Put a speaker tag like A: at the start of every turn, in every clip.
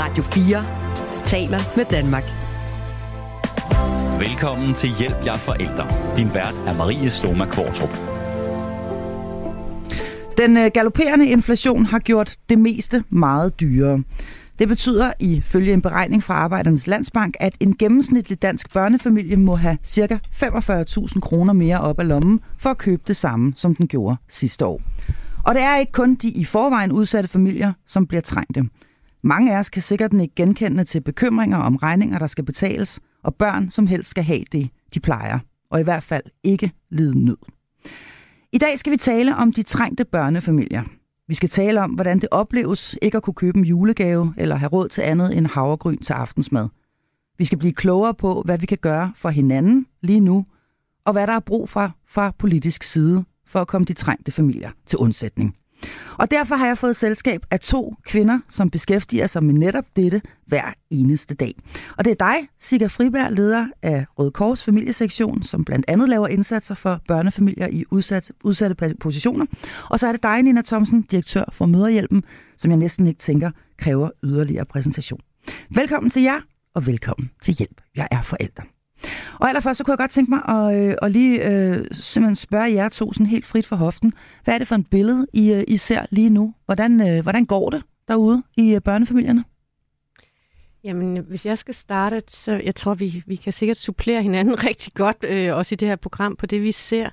A: Radio 4 taler med Danmark.
B: Velkommen til Hjælp jer forældre. Din vært er Marie Sloma Kvartrup.
C: Den øh, galopperende inflation har gjort det meste meget dyrere. Det betyder ifølge en beregning fra Arbejdernes Landsbank, at en gennemsnitlig dansk børnefamilie må have ca. 45.000 kroner mere op af lommen for at købe det samme, som den gjorde sidste år. Og det er ikke kun de i forvejen udsatte familier, som bliver trængte. Mange af os kan sikkert ikke genkende til bekymringer om regninger, der skal betales, og børn, som helst skal have det, de plejer, og i hvert fald ikke lide nød. I dag skal vi tale om de trængte børnefamilier. Vi skal tale om, hvordan det opleves ikke at kunne købe en julegave eller have råd til andet end havregryn til aftensmad. Vi skal blive klogere på, hvad vi kan gøre for hinanden lige nu, og hvad der er brug for fra politisk side for at komme de trængte familier til undsætning. Og derfor har jeg fået selskab af to kvinder, som beskæftiger sig med netop dette hver eneste dag. Og det er dig, Sigga Friberg, leder af Røde Kors familiesektion, som blandt andet laver indsatser for børnefamilier i udsat, udsatte positioner. Og så er det dig, Nina Thomsen, direktør for Møderhjælpen, som jeg næsten ikke tænker kræver yderligere præsentation. Velkommen til jer, og velkommen til Hjælp. Jeg er forældre. Og allerførst så kunne jeg godt tænke mig at, øh, at lige øh, simpelthen spørge jer to sådan helt frit for hoften. Hvad er det for et billede, I, øh, I ser lige nu? Hvordan, øh, hvordan går det derude i øh, børnefamilierne?
D: Jamen, hvis jeg skal starte, så jeg tror, vi, vi kan sikkert supplere hinanden rigtig godt, øh, også i det her program, på det vi ser.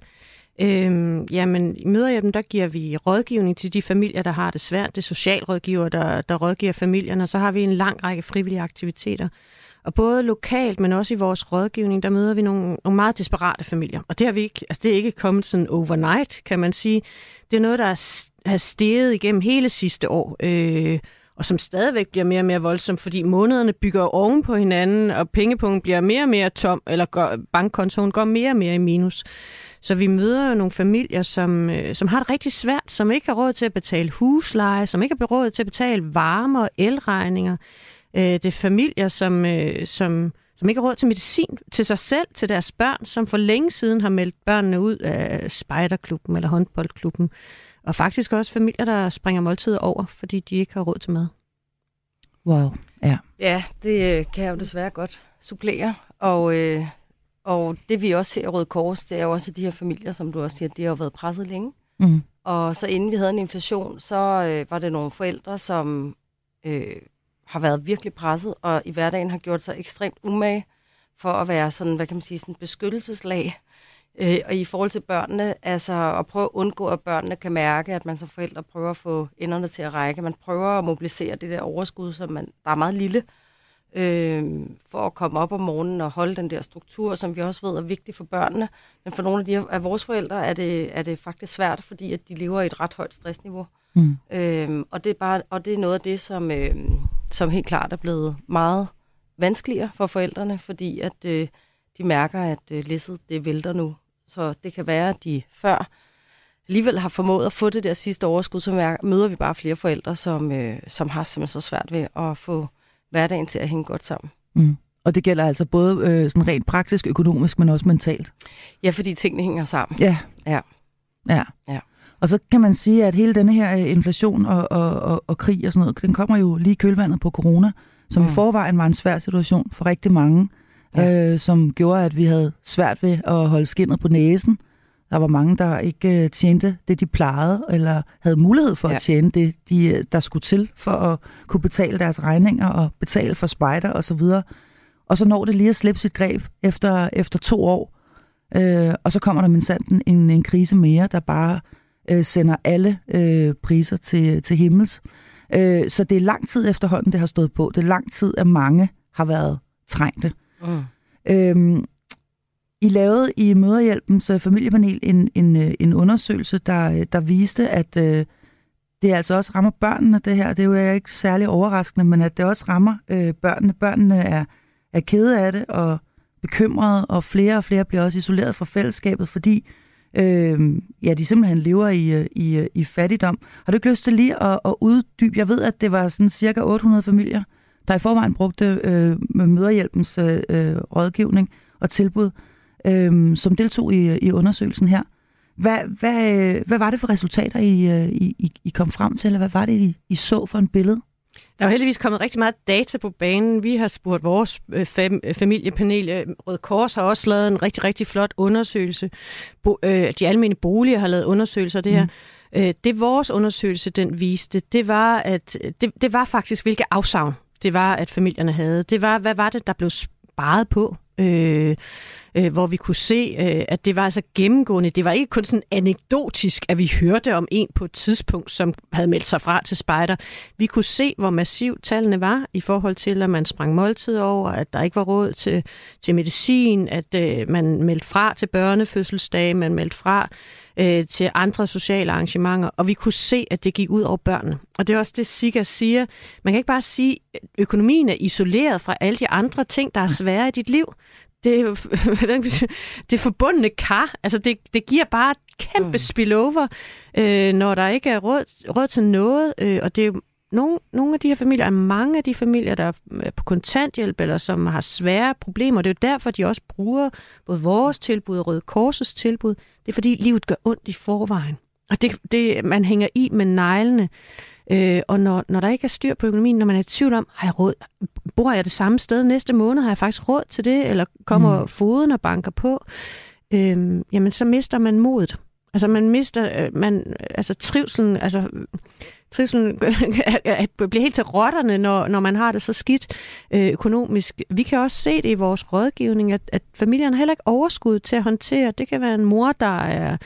D: Øhm, jamen, i Møderhjælpen, der giver vi rådgivning til de familier, der har det svært. Det er socialrådgiver, der, der rådgiver familierne, og så har vi en lang række frivillige aktiviteter. Og både lokalt, men også i vores rådgivning, der møder vi nogle, nogle meget desperate familier. Og det, har vi ikke, altså det er ikke kommet sådan overnight, kan man sige. Det er noget, der har steget igennem hele sidste år, øh, og som stadigvæk bliver mere og mere voldsomt, fordi månederne bygger oven på hinanden, og pengepunkten bliver mere og mere tom, eller går, bankkontoen går mere og mere i minus. Så vi møder jo nogle familier, som, øh, som har det rigtig svært, som ikke har råd til at betale husleje, som ikke har råd til at betale varme og elregninger. Øh, det er familier, som, øh, som, som ikke har råd til medicin til sig selv, til deres børn, som for længe siden har meldt børnene ud af spejderklubben eller håndboldklubben. Og faktisk også familier, der springer måltider over, fordi de ikke har råd til mad.
C: Wow, ja.
E: Ja, det øh, kan jeg jo desværre godt supplere. Og, øh, og det vi også ser i Røde Kors, det er jo også de her familier, som du også siger, de har jo været presset længe. Mm. Og så inden vi havde en inflation, så øh, var det nogle forældre, som øh, har været virkelig presset, og i hverdagen har gjort sig ekstremt umage for at være sådan, hvad kan man sige, sådan beskyttelseslag. Øh, og i forhold til børnene, altså at prøve at undgå, at børnene kan mærke, at man som forældre prøver at få enderne til at række. Man prøver at mobilisere det der overskud, som man, der er meget lille, øh, for at komme op om morgenen og holde den der struktur, som vi også ved er vigtig for børnene. Men for nogle af, de, af vores forældre er det, er det faktisk svært, fordi at de lever i et ret højt stressniveau. Mm. Øh, og, det er bare, og det er noget af det, som, øh, som helt klart er blevet meget vanskeligere for forældrene, fordi at øh, de mærker, at øh, læsset det vælter nu. Så det kan være, at de før alligevel har formået at få det der sidste overskud, så møder vi bare flere forældre, som, øh, som har simpelthen så svært ved at få hverdagen til at hænge godt sammen.
C: Mm. Og det gælder altså både øh, sådan rent praktisk, økonomisk, men også mentalt?
E: Ja, fordi tingene hænger sammen.
C: Ja.
E: Ja.
C: Ja. ja. Og så kan man sige, at hele denne her øh, inflation og, og, og, og krig og sådan noget, den kommer jo lige i kølvandet på corona, som mm. i forvejen var en svær situation for rigtig mange, ja. øh, som gjorde, at vi havde svært ved at holde skinnet på næsen. Der var mange, der ikke øh, tjente det, de plejede, eller havde mulighed for ja. at tjene det, de, øh, der skulle til, for at kunne betale deres regninger og betale for spejder osv. Og, så videre. og så når det lige at slippe sit greb efter, efter to år, øh, og så kommer der mindsat en, en krise mere, der bare øh, sender alle øh, priser til, til himmels. Øh, så det er lang tid efterhånden, det har stået på. Det er lang tid, at mange har været trængte. Mm. Øh, I lavede i Møderhjælpens familiepanel en, en, øh, en undersøgelse, der, der viste, at øh, det altså også rammer børnene, det her. Det er jo ikke særlig overraskende, men at det også rammer øh, børnene. Børnene er, er kede af det og bekymrede, og flere og flere bliver også isoleret fra fællesskabet, fordi øh, ja, de simpelthen lever i, øh, i, øh, i fattigdom. Har du ikke lyst til lige at, at uddybe? Jeg ved, at det var sådan cirka 800 familier, der i forvejen brugte øh, møderhjælpens øh, øh, rådgivning og tilbud, øh, som deltog i, i undersøgelsen her. Hvad, hvad, hvad var det for resultater, I, I, I kom frem til, eller hvad var det, I, I så for en billede?
D: Der er jo heldigvis kommet rigtig meget data på banen. Vi har spurgt vores øh, fam- øh, familiepanel. Røde Kors har også lavet en rigtig, rigtig flot undersøgelse. Bo- øh, de almindelige boliger har lavet undersøgelser af det her. Mm. Øh, det vores undersøgelse, den viste, det var, at det, det var faktisk, hvilke afsavn det var, at familierne havde. Det var, hvad var det, der blev sparet på? Øh, øh, hvor vi kunne se, øh, at det var altså gennemgående. Det var ikke kun sådan anekdotisk, at vi hørte om en på et tidspunkt, som havde meldt sig fra til spejder. Vi kunne se, hvor massivt tallene var i forhold til, at man sprang måltid over, at der ikke var råd til, til medicin, at øh, man meldte fra til børnefødselsdage, man meldte fra øh, til andre sociale arrangementer, og vi kunne se, at det gik ud over børnene. Og det er også det, Sika siger. Man kan ikke bare sige, at økonomien er isoleret fra alle de andre ting, der er svære i dit liv det er det forbundne kar. Altså, det, det giver bare et kæmpe mm. spillover, øh, når der ikke er råd, råd til noget. Øh, og det er nogle, nogle af de her familier, er mange af de familier, der er på kontanthjælp, eller som har svære problemer. Det er jo derfor, de også bruger både vores tilbud og Røde Korsets tilbud. Det er fordi, livet gør ondt i forvejen. Og det, det, man hænger i med neglene. Øh, og når, når der ikke er styr på økonomien, når man er i tvivl om, har jeg råd, bor jeg det samme sted næste måned, har jeg faktisk råd til det, eller kommer mm. foden og banker på, øh, jamen så mister man modet. Altså man mister, øh, man, altså trivselen, altså trivselen bliver helt til rotterne, når, når man har det så skidt øh, økonomisk. Vi kan også se det i vores rådgivning, at, at familierne heller ikke overskud til at håndtere. Det kan være en mor, der er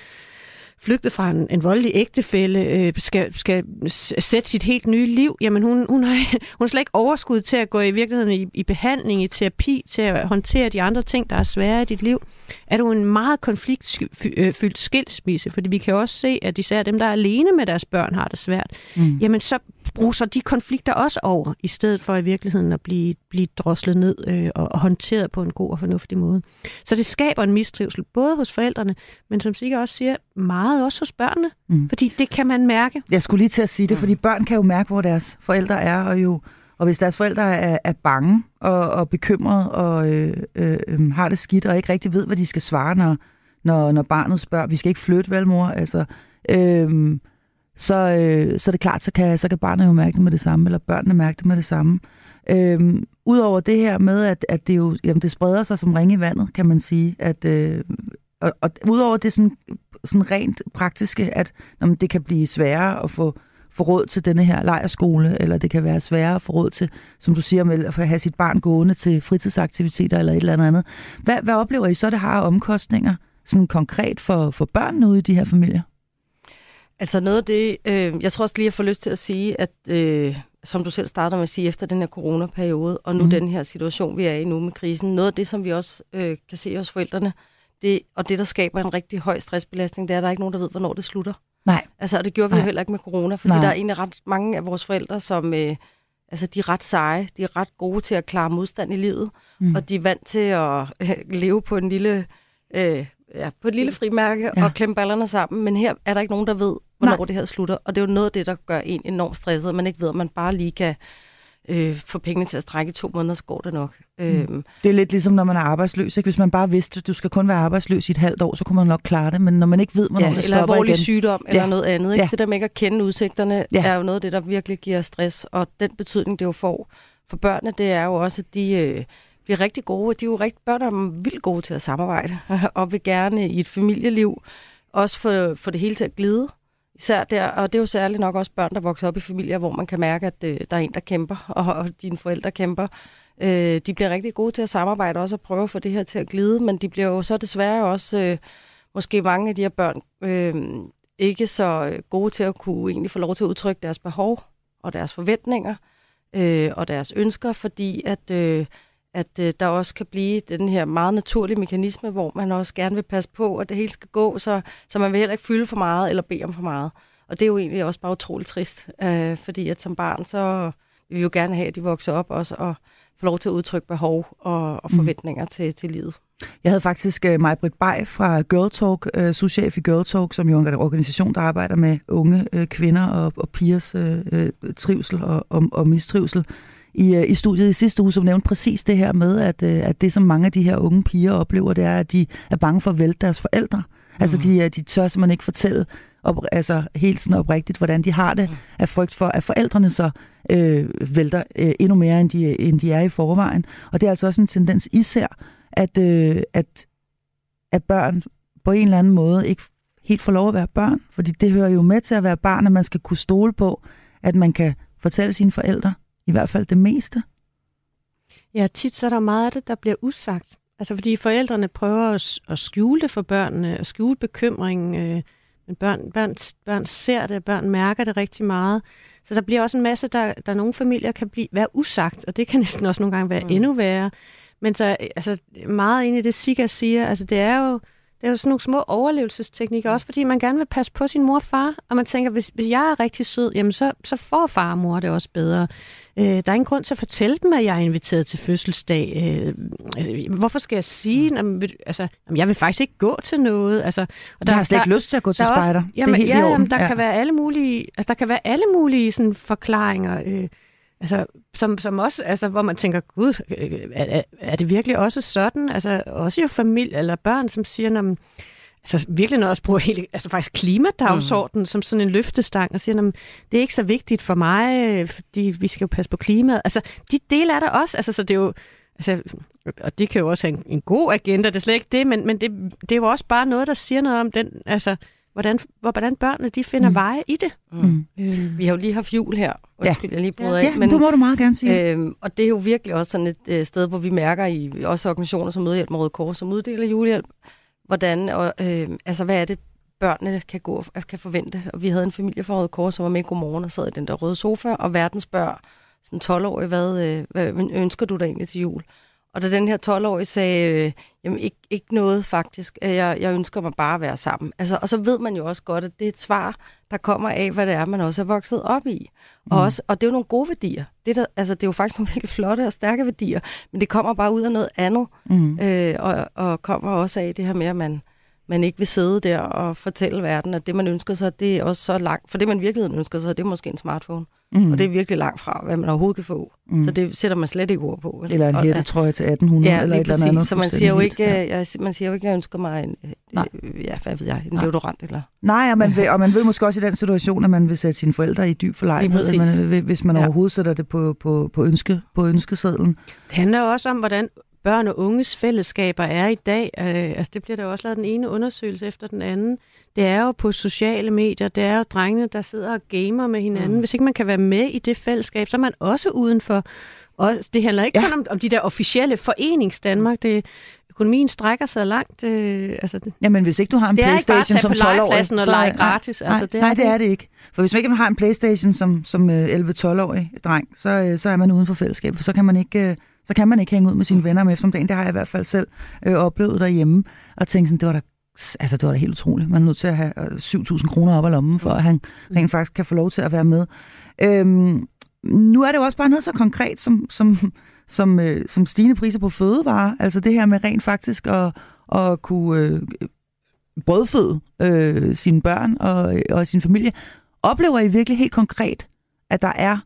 D: flygtet fra en, en voldelig ægtefælle, øh, skal, skal sætte sit helt nye liv, jamen hun, hun, har, hun har slet ikke overskud til at gå i virkeligheden i, i behandling, i terapi, til at håndtere de andre ting, der er svære i dit liv. Er du en meget konfliktfyldt skilsmisse, fordi vi kan også se, at især dem, der er alene med deres børn, har det svært, mm. jamen så bruser de konflikter også over, i stedet for i virkeligheden at blive, blive droslet ned øh, og, og håndteret på en god og fornuftig måde. Så det skaber en mistrivsel, både hos forældrene, men som Sigge også siger, meget også hos børnene, mm. fordi det kan man mærke.
C: Jeg skulle lige til at sige det, fordi børn kan jo mærke, hvor deres forældre er, og jo og hvis deres forældre er, er bange og, og bekymrede og øh, øh, øh, har det skidt og ikke rigtig ved, hvad de skal svare, når, når, når barnet spørger, vi skal ikke flytte, vel mor? Altså, øh, så, øh, så er det klart, så kan, så kan barnet jo mærke det med det samme, eller børnene mærke det med det samme. Øhm, Udover det her med, at, at det jo jamen, det spreder sig som ringe i vandet, kan man sige, at, øh, og, og udover det sådan, sådan rent praktiske, at jamen, det kan blive sværere at få, få råd til denne her lejerskole, eller det kan være sværere at få råd til, som du siger, med at have sit barn gående til fritidsaktiviteter eller et eller andet. Hvad, hvad oplever I så, det har omkostninger sådan konkret for, for børnene ude i de her familier?
E: Altså noget af det, øh, jeg tror også lige, jeg får lyst til at sige, at øh, som du selv starter med at sige, efter den her coronaperiode, og nu mm. den her situation, vi er i nu med krisen, noget af det, som vi også øh, kan se hos forældrene, det, og det, der skaber en rigtig høj stressbelastning, det er, at der er ikke nogen, der ved, hvornår det slutter.
C: Nej.
E: Altså, og det gjorde vi Nej. jo heller ikke med corona, fordi Nej. der er egentlig ret mange af vores forældre, som øh, altså, de er ret seje, de er ret gode til at klare modstand i livet, mm. og de er vant til at øh, leve på en lille... Øh, ja, på et lille frimærke ja. og klemme ballerne sammen, men her er der ikke nogen, der ved, hvornår Nej. det her slutter. Og det er jo noget af det, der gør en enormt stresset, at man ikke ved, at man bare lige kan øh, få pengene til at strække i to måneder, så går det nok. Mm. Øhm.
C: Det er lidt ligesom, når man er arbejdsløs. Ikke? Hvis man bare vidste, at du skal kun være arbejdsløs i et halvt år, så kunne man nok klare det. Men når man ikke ved, hvornår ja, det stopper
E: eller
C: igen.
E: sygdom eller ja. noget andet. Ikke? Ja. Så det der med ikke at kende udsigterne, ja. er jo noget af det, der virkelig giver stress. Og den betydning, det jo får for børnene, det er jo også, at de... Øh, bliver rigtig gode. De er jo rigtig, børn er vildt gode til at samarbejde, og vil gerne i et familieliv også få, få det hele til at glide. Især der, og det er jo særligt nok også børn, der vokser op i familier, hvor man kan mærke, at øh, der er en, der kæmper, og, og dine forældre kæmper. Øh, de bliver rigtig gode til at samarbejde også og prøve at få det her til at glide, men de bliver jo så desværre også, øh, måske mange af de her børn, øh, ikke så øh, gode til at kunne egentlig få lov til at udtrykke deres behov og deres forventninger øh, og deres ønsker, fordi at... Øh, at øh, der også kan blive den her meget naturlige mekanisme, hvor man også gerne vil passe på, at det hele skal gå, så, så man vil heller ikke fylde for meget eller bede om for meget. Og det er jo egentlig også bare utroligt trist, øh, fordi at som barn, så vil vi jo gerne have, at de vokser op også og får lov til at udtrykke behov og, og mm. forventninger mm. til, til livet.
C: Jeg havde faktisk uh, Maj-Britt Bay fra Girl Talk, uh, souschef i Girl Talk, som jo er en organisation, der arbejder med unge uh, kvinder og, og pigers uh, trivsel og, og, og mistrivsel i, øh, i studiet i sidste uge, som nævnte præcis det her med, at, øh, at det, som mange af de her unge piger oplever, det er, at de er bange for at vælte deres forældre. Altså, mm. Altså, de, de tør simpelthen ikke fortælle op, altså helt sådan oprigtigt, hvordan de har det, af frygt for, at forældrene så øh, vælter øh, endnu mere, end de, end de er i forvejen. Og det er altså også en tendens især, at, øh, at, at børn på en eller anden måde ikke helt får lov at være børn, fordi det hører jo med til at være barn, at man skal kunne stole på, at man kan fortælle sine forældre, i hvert fald det meste.
D: Ja, tit så er der meget af det, der bliver usagt. Altså fordi forældrene prøver at, at skjule det for børnene, at skjule bekymringen, øh, men børn, børn, børn ser det, børn mærker det rigtig meget. Så der bliver også en masse, der, der nogle familier kan blive, være usagt, og det kan næsten også nogle gange være mm. endnu værre. Men så, altså, meget ind i det, Sika siger, altså det er jo, det er jo sådan nogle små overlevelsesteknikker, også fordi man gerne vil passe på sin mor og far, og man tænker, hvis, hvis jeg er rigtig sød, jamen så, så får far og mor det også bedre. Øh, der er ingen grund til at fortælle dem, at jeg er inviteret til fødselsdag. Øh, øh, hvorfor skal jeg sige, jamen, altså, jamen, jeg vil faktisk ikke gå til noget. Altså,
C: og der, jeg har slet ikke der, lyst til at gå til spejder.
D: Jamen, det er helt ja, jamen, der ja. kan være alle mulige, altså, der kan være alle mulige sådan, forklaringer. Øh, Altså, som, som også, altså, hvor man tænker, gud, er, er det virkelig også sådan? Altså, også jo familie eller børn, som siger, når man, altså virkelig noget også bruger hele, altså faktisk klimadagsordenen mm. som sådan en løftestang, og siger, det er ikke så vigtigt for mig, fordi vi skal jo passe på klimaet. Altså, de dele er der også, altså, så det er jo, altså, og det kan jo også have en, en god agenda, det er slet ikke det, men, men det, det er jo også bare noget, der siger noget om den, altså, hvordan, hvordan børnene de finder mm. veje i det.
E: Mm. Øh. Vi har jo lige haft jul her. Undskyld, ja. jeg lige bryder
C: ja. af. Men, ja, du må du meget gerne sige.
E: Øhm, og det er jo virkelig også sådan et øh, sted, hvor vi mærker i også organisationer som Mødehjælp med Røde Kors, som uddeler julehjælp, hvordan, og, øh, altså hvad er det, børnene kan, gå, øh, kan forvente. Og vi havde en familie fra Røde Kors, som var med i Godmorgen og sad i den der røde sofa, og verden spørger sådan 12 år, hvad, øh, hvad ønsker du dig egentlig til jul? Og da den her 12-årige sagde, øh, jamen ikke, ikke noget faktisk, jeg, jeg ønsker mig bare at være sammen. Altså, og så ved man jo også godt, at det er et svar, der kommer af, hvad det er, man også er vokset op i. Og, mm. også, og det er jo nogle gode værdier. Det, der, altså, det er jo faktisk nogle virkelig flotte og stærke værdier, men det kommer bare ud af noget andet. Mm. Øh, og, og kommer også af det her med, at man, man ikke vil sidde der og fortælle verden, at det, man ønsker sig, det er også så langt. For det, man virkelig ønsker sig, det er måske en smartphone. Mm. Og det er virkelig langt fra, hvad man overhovedet kan få. Mm. Så det sætter man slet ikke ord på.
C: Vel? Eller en hætte, tror jeg, til 1800 ja, eller et eller andet.
E: Så man siger, jo ikke, ja. jeg, man siger jo ikke, at jeg ønsker mig en, Nej. Øh, ja, hvad ved jeg, en Nej. deodorant. Eller?
C: Nej, og man, vil, og man ved måske også i den situation, at man vil sætte sine forældre i dyb forlegenhed, man, hvis man ja. overhovedet sætter det på, på, på, ønske, på ønskesedlen.
D: Det handler også om, hvordan børn og unges fællesskaber er i dag. Øh, altså det bliver der også lavet den ene undersøgelse efter den anden det er jo på sociale medier, det er jo drengene, der sidder og gamer med hinanden. Mm. Hvis ikke man kan være med i det fællesskab, så er man også uden for. Og det handler ikke ja. kun om, om de der officielle forenings Danmark. Det, økonomien strækker sig langt. Øh, altså det,
C: Jamen, hvis ikke du har en Playstation som 12-årig...
D: så, og lege gratis.
C: Nej, altså, det nej, er det er det ikke. For hvis man ikke har en Playstation som, som 11-12-årig øh, dreng, så, øh, så er man uden for fællesskabet. Så kan man ikke... Så kan man ikke hænge ud med sine venner om eftermiddagen. Det har jeg i hvert fald selv øh, oplevet derhjemme. Og tænke sådan, det var da altså det var da helt utroligt. Man er nødt til at have 7.000 øh, kroner op ad lommen, for at han rent faktisk kan få lov til at være med. Øhm, nu er det jo også bare noget så konkret som, som, som, øh, som stigende priser på fødevarer. Altså det her med rent faktisk at, at kunne øh, brødføde øh, sine børn og, og sin familie. Oplever I virkelig helt konkret, at der er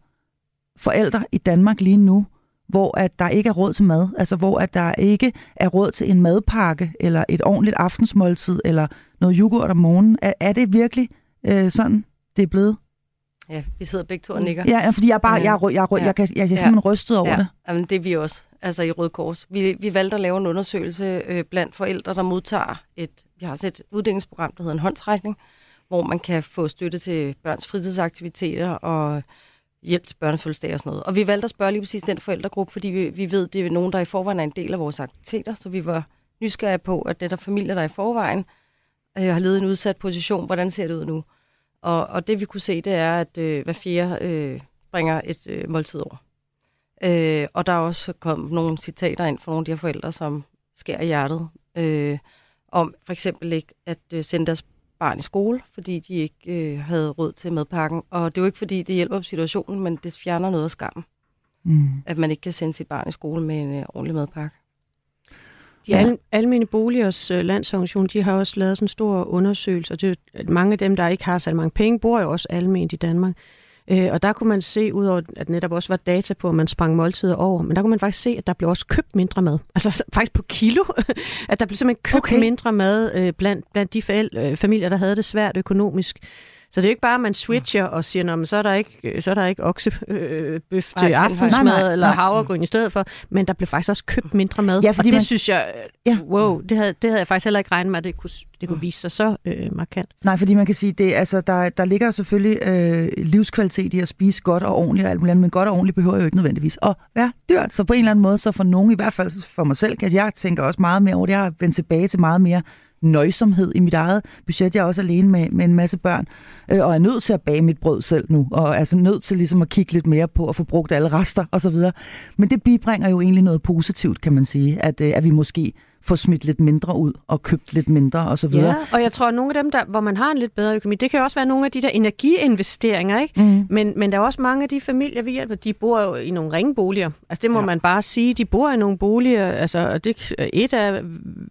C: forældre i Danmark lige nu, hvor at der ikke er råd til mad, altså hvor at der ikke er råd til en madpakke, eller et ordentligt aftensmåltid, eller noget yoghurt om morgenen. Er, er det virkelig øh, sådan, det er blevet?
E: Ja, vi sidder begge to og nikker.
C: Ja, fordi jeg er bare, jeg, jeg, jeg, jeg, jeg, jeg, jeg er simpelthen rystet over
E: ja.
C: det.
E: Jamen, det er vi også, altså i Røde Kors. Vi, vi valgte at lave en undersøgelse øh, blandt forældre, der modtager et, vi har set et uddelingsprogram, der hedder en håndsrækning, hvor man kan få støtte til børns fritidsaktiviteter og hjælp til børnefødselsdag og sådan noget. Og vi valgte at spørge lige præcis den forældregruppe, fordi vi, vi ved, det er nogen, der i forvejen er en del af vores aktiviteter, så vi var nysgerrige på, at det er familier, der i forvejen øh, har levet en udsat position. Hvordan ser det ud nu? Og, og det vi kunne se, det er, at øh, hver fjerde øh, bringer et øh, måltid over. Øh, og der er også kommet nogle citater ind fra nogle af de her forældre, som skærer hjertet, øh, om for eksempel ikke at øh, sende deres barn i skole, fordi de ikke øh, havde råd til madpakken. Og det er jo ikke, fordi det hjælper på situationen, men det fjerner noget af skammen. Mm. At man ikke kan sende sit barn i skole med en øh, ordentlig madpakke.
D: De ja. al- almene boligers øh, landsorganisation, de har også lavet sådan en stor undersøgelse, og det er, at mange af dem, der ikke har så mange penge, bor jo også alment i Danmark. Øh, og der kunne man se, udover at netop også var data på, at man sprang måltider over, men der kunne man faktisk se, at der blev også købt mindre mad. Altså faktisk på kilo, at der blev simpelthen købt okay. mindre mad øh, blandt, blandt de forældre, øh, familier, der havde det svært økonomisk. Så det er jo ikke bare, at man switcher og siger, men så er der ikke, så er der ikke oksebøf øh, til aftensmad nej, nej, eller nej. havregryn i stedet for, men der blev faktisk også købt mindre mad. Ja, og det man... synes jeg, ja. wow, det havde, det havde jeg faktisk heller ikke regnet med, at det kunne, det kunne vise sig så øh, markant.
C: Nej, fordi man kan sige, det, altså, der, der ligger selvfølgelig øh, livskvalitet i at spise godt og ordentligt og alt muligt, men godt og ordentligt behøver jo ikke nødvendigvis at være dyrt. Så på en eller anden måde, så for nogen, i hvert fald for mig selv, kan jeg tænker også meget mere over det. Jeg har vendt tilbage til meget mere nøjsomhed i mit eget budget. Jeg er også alene med, med en masse børn, øh, og er nødt til at bage mit brød selv nu, og er altså nødt til ligesom at kigge lidt mere på at få brugt alle rester osv. Men det bibringer jo egentlig noget positivt, kan man sige, at, øh, at vi måske får smidt lidt mindre ud og købt lidt mindre og så videre.
D: Ja, og jeg tror, at nogle af dem, der, hvor man har en lidt bedre økonomi, det kan jo også være nogle af de der energiinvesteringer, ikke? Mm. Men, men der er også mange af de familier, vi hjælper, de bor jo i nogle ringeboliger. Altså det må ja. man bare sige, de bor i nogle boliger, altså det et af,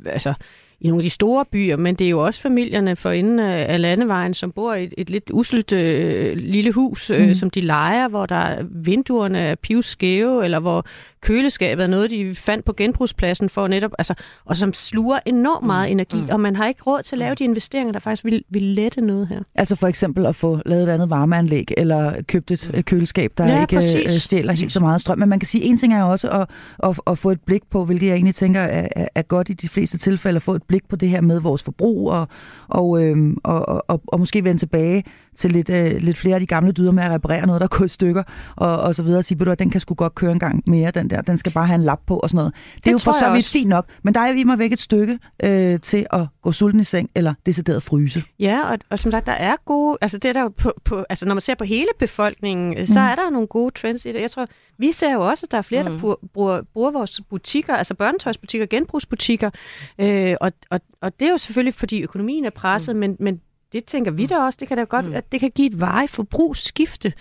D: altså i nogle af de store byer, men det er jo også familierne for inden af landevejen, som bor i et, et lidt uslet øh, lille hus, øh, mm. som de leger, hvor der vinduerne er pivskæve, eller hvor køleskabet er noget, de fandt på genbrugspladsen for netop, altså, og som sluger enormt meget mm. energi, mm. og man har ikke råd til at lave mm. de investeringer, der faktisk vil, vil lette noget her.
C: Altså for eksempel at få lavet et andet varmeanlæg, eller købt et mm. køleskab, der ja, ikke præcis. Øh, stjæler helt så meget strøm. Men man kan sige, en ting er også at, at, at få et blik på, hvilket jeg egentlig tænker er, er, er godt i de fleste tilfælde, at få et blik på det her med vores forbrug, og, og, øhm, og, og, og, og måske vende tilbage til lidt, øh, lidt flere af de gamle dyder med at reparere noget, der går i stykker, og, og så videre, og sige, at den kan sgu godt køre en gang mere, den der, den skal bare have en lap på og sådan noget. Det, det er jo for så vidt fint nok, men der er jo i mig væk et stykke øh, til at gå sulten i seng, eller decideret fryse.
D: Ja, og, og som sagt, der er gode, altså det er der på, på, altså når man ser på hele befolkningen, mm. så er der nogle gode trends i det. Jeg tror, vi ser jo også, at der er flere, mm. der bruger, bruger vores butikker, altså børnetøjsbutikker, genbrugsbutikker, øh, og, og, og det er jo selvfølgelig, fordi økonomien er presset, mm. men, men det tænker vi da også. Det kan da godt, mm. at det kan give et veje forbrugsskifte,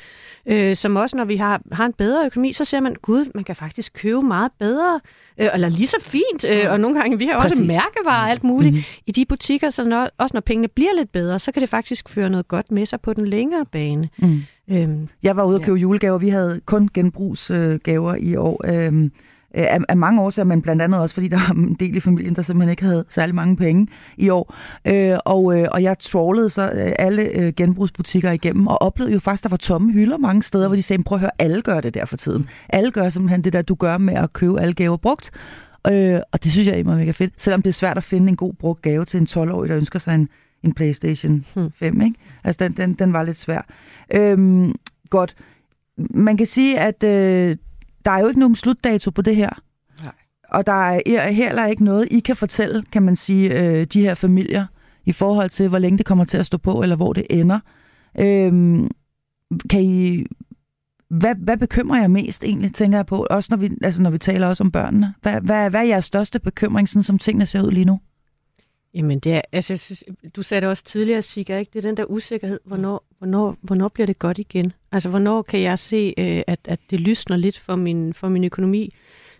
D: øh, som også når vi har, har en bedre økonomi, så ser man, gud, man kan faktisk købe meget bedre, øh, eller lige så fint, øh, mm. og nogle gange, vi har Præcis. også mærkevarer og alt muligt mm. i de butikker, så når, også når pengene bliver lidt bedre, så kan det faktisk føre noget godt med sig på den længere bane. Mm.
C: Øhm, jeg var ude og købe ja. julegaver. Vi havde kun genbrugsgaver i år. Øhm, af, af mange årsager, men blandt andet også, fordi der er en del i familien, der simpelthen ikke havde særlig mange penge i år. Øh, og, øh, og jeg trawlede så øh, alle øh, genbrugsbutikker igennem, og oplevede jo faktisk, der var tomme hylder mange steder, hvor de sagde, prøv at høre, alle gør det der for tiden. Alle gør simpelthen det der, du gør med at købe alle gaver brugt. Øh, og det synes jeg er mega fedt, selvom det er svært at finde en god brugt gave til en 12-årig, der ønsker sig en, en PlayStation 5. Hmm. Ikke? Altså, den, den, den var lidt svær. Øh, godt. Man kan sige, at øh, der er jo ikke nogen slutdato på det her. Nej. Og der er heller ikke noget, I kan fortælle, kan man sige, øh, de her familier, i forhold til, hvor længe det kommer til at stå på, eller hvor det ender. Øhm, kan I, hvad, hvad bekymrer jeg mest egentlig, tænker jeg på, også når vi, altså når vi taler også om børnene? Hvad, hvad, hvad er jeres største bekymring, sådan som tingene ser ud lige nu?
D: Jamen, det er, altså, jeg synes, du sagde det også tidligere, Sigga, ikke? Det er den der usikkerhed. Hvornår, hvornår, hvornår bliver det godt igen? Altså, hvornår kan jeg se, øh, at, at det lysner lidt for min, for min økonomi?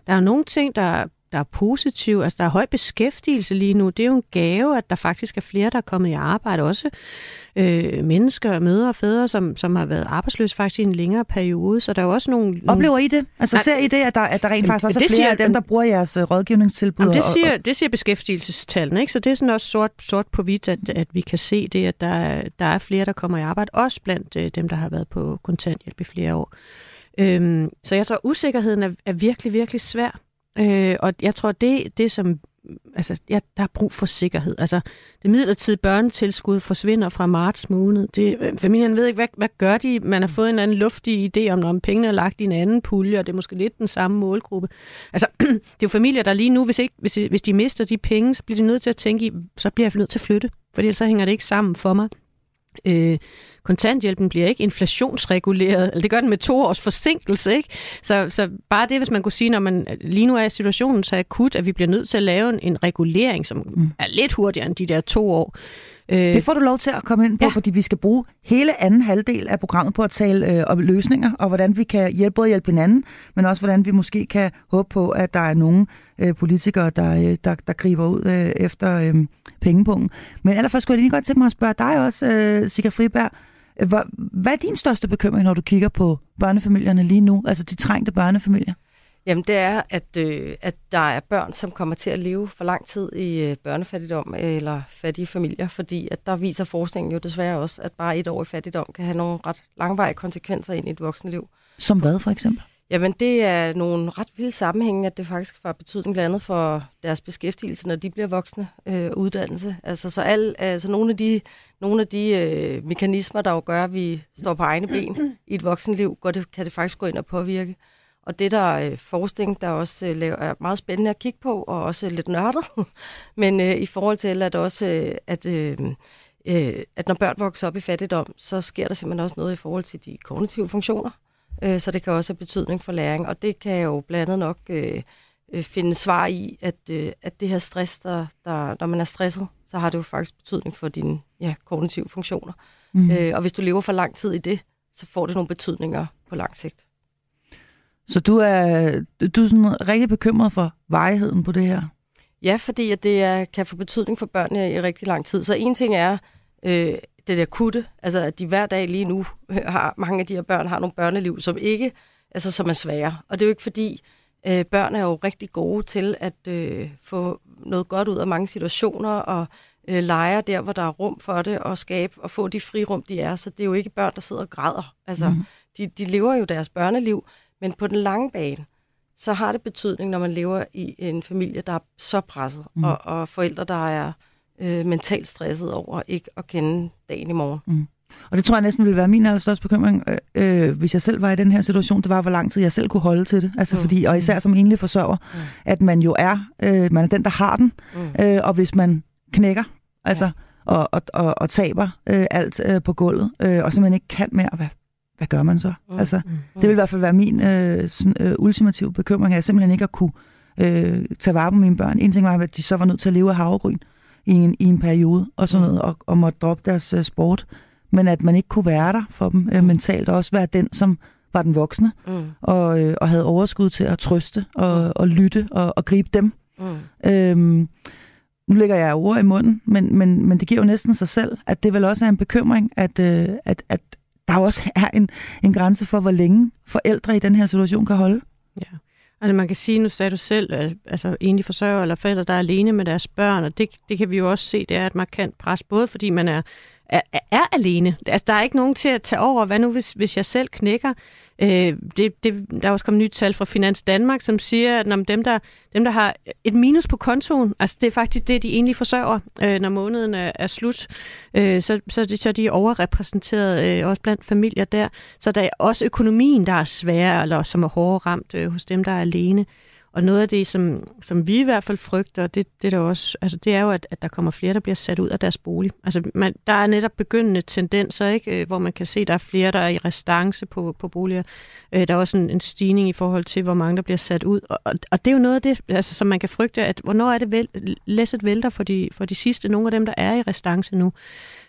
D: Der er nogle ting, der, der er positive. Altså, der er høj beskæftigelse lige nu. Det er jo en gave, at der faktisk er flere, der er kommet i arbejde. Også øh, mennesker, mødre og fædre, som, som har været arbejdsløse faktisk i en længere periode. Så der er jo også nogle...
C: Oplever I det? Altså, ser I det, at der, at der rent faktisk også er flere siger, af dem, der bruger jeres uh, rådgivningstilbud?
D: Jamen, det, siger, og, det siger beskæftigelsestallene, ikke? Så det er sådan også sort, sort på hvidt, at, at vi kan se det, at der, der er flere, der kommer i arbejde. Også blandt øh, dem, der har været på kontanthjælp i flere år. Øhm, så jeg tror, usikkerheden er, er virkelig, virkelig svær. Øh, og jeg tror, det, det som altså, ja, der er brug for sikkerhed. Altså, det midlertidige børnetilskud forsvinder fra marts måned. Det, øh, familien ved ikke, hvad, hvad gør de? Man har fået en anden luftig idé om, om pengene er lagt i en anden pulje, og det er måske lidt den samme målgruppe. Altså, det er jo familier, der lige nu, hvis, ikke, hvis, hvis de mister de penge, så bliver de nødt til at tænke i, så bliver jeg nødt til at flytte, for så hænger det ikke sammen for mig. Øh, kontanthjælpen bliver ikke inflationsreguleret, eller det gør den med to års forsinkelse, ikke? Så, så bare det, hvis man kunne sige, når man lige nu er situationen så akut, at vi bliver nødt til at lave en, en regulering, som mm. er lidt hurtigere end de der to år,
C: Øh, det får du lov til at komme ind på, ja. fordi vi skal bruge hele anden halvdel af programmet på at tale øh, om løsninger, og hvordan vi kan hjælpe, både hjælpe hinanden, men også hvordan vi måske kan håbe på, at der er nogle øh, politikere, der, øh, der, der griber ud øh, efter øh, pengepunkten. Men allerførst skulle jeg lige godt tænke mig at spørge dig også, øh, Sigurd Friberg. Hvad, hvad er din største bekymring, når du kigger på børnefamilierne lige nu, altså de trængte børnefamilier?
E: Jamen det er, at, øh, at der er børn, som kommer til at leve for lang tid i øh, børnefattigdom eller fattige familier, fordi at der viser forskningen jo desværre også, at bare et år i fattigdom kan have nogle ret langvarige konsekvenser ind i et voksenliv.
C: Som hvad for eksempel?
E: Jamen det er nogle ret vilde sammenhænge, at det faktisk har betydning blandt andet for deres beskæftigelse, når de bliver voksne øh, uddannelse. Altså så al, altså nogle af de, nogle af de øh, mekanismer, der jo gør, at vi står på egne ben i et voksenliv, går det, kan det faktisk gå ind og påvirke. Og det der øh, forskning, der også øh, laver, er meget spændende at kigge på, og også lidt nørdet, men øh, i forhold til, at også, øh, at, øh, øh, at når børn vokser op i fattigdom, så sker der simpelthen også noget i forhold til de kognitive funktioner, øh, så det kan også have betydning for læring, og det kan jo blandt andet nok øh, øh, finde svar i, at, øh, at det her stress, der, der, når man er stresset, så har det jo faktisk betydning for dine ja, kognitive funktioner. Mm. Øh, og hvis du lever for lang tid i det, så får det nogle betydninger på lang sigt.
C: Så du er, du er sådan rigtig bekymret for varigheden på det her?
E: Ja, fordi at det er, kan få betydning for børnene i rigtig lang tid. Så en ting er øh, det der kutte, altså at de hver dag lige nu har, mange af de her børn har nogle børneliv, som ikke, altså som er svære. Og det er jo ikke fordi, øh, børn er jo rigtig gode til at øh, få noget godt ud af mange situationer, og øh, leger der, hvor der er rum for det, og skabe og få de frirum, de er. Så det er jo ikke børn, der sidder og græder. Altså, mm. de, de lever jo deres børneliv, men på den lange bane, så har det betydning, når man lever i en familie, der er så presset, mm. og, og forældre, der er øh, mentalt stresset over ikke at kende dagen i morgen. Mm.
C: Og det tror jeg næsten ville være min allerstørste bekymring, øh, øh, hvis jeg selv var i den her situation, det var, hvor lang tid jeg selv kunne holde til det. Altså mm. fordi, og især som enlig forsørger, mm. at man jo er, øh, man er den, der har den, mm. øh, og hvis man knækker, altså, ja. og, og, og, og taber øh, alt øh, på gulvet, øh, og simpelthen ikke kan mere, hvad hvad gør man så? Mm. Altså, mm. det vil i hvert fald være min øh, sådan, øh, ultimative bekymring, at simpelthen ikke at kunne øh, tage vare på mine børn. En ting var, at de så var nødt til at leve af havregryn i en, i en periode, og sådan mm. noget, og, og måtte droppe deres øh, sport. Men at man ikke kunne være der for dem øh, mm. mentalt, og også være den, som var den voksne, mm. og, øh, og havde overskud til at trøste, og, mm. og lytte, og, og gribe dem. Mm. Øhm, nu lægger jeg ord i munden, men, men, men det giver jo næsten sig selv, at det vel også er en bekymring, at, øh, at, at der også er en, en grænse for, hvor længe forældre i den her situation kan holde.
D: Ja. Altså man kan sige, nu sagde du selv, at, altså enlig forsørger eller forældre, der er alene med deres børn, og det, det kan vi jo også se, det er et markant pres, både fordi man er er, er alene. Altså, der er ikke nogen til at tage over. Hvad nu, hvis, hvis jeg selv knækker? Øh, det, det, der er også kommet nyt tal fra Finans Danmark, som siger, at når dem, der, dem, der har et minus på kontoen, altså det er faktisk det, de egentlig forsørger, øh, når måneden er, er slut, øh, så, så, så er de overrepræsenteret øh, også blandt familier der. Så der er også økonomien, der er svær, eller som er hårdere ramt øh, hos dem, der er alene. Og noget af det, som, som vi i hvert fald frygter, det, det, der også, altså, det er jo, at, at der kommer flere, der bliver sat ud af deres bolig. Altså, man, der er netop begyndende tendenser, ikke? Øh, hvor man kan se, at der er flere, der er i restance på, på boliger. Øh, der er også en, en stigning i forhold til, hvor mange der bliver sat ud. Og, og, og det er jo noget af det, altså, som man kan frygte, at hvornår er det vel, læsset vælter for de, for de sidste, nogle af dem, der er i restance nu.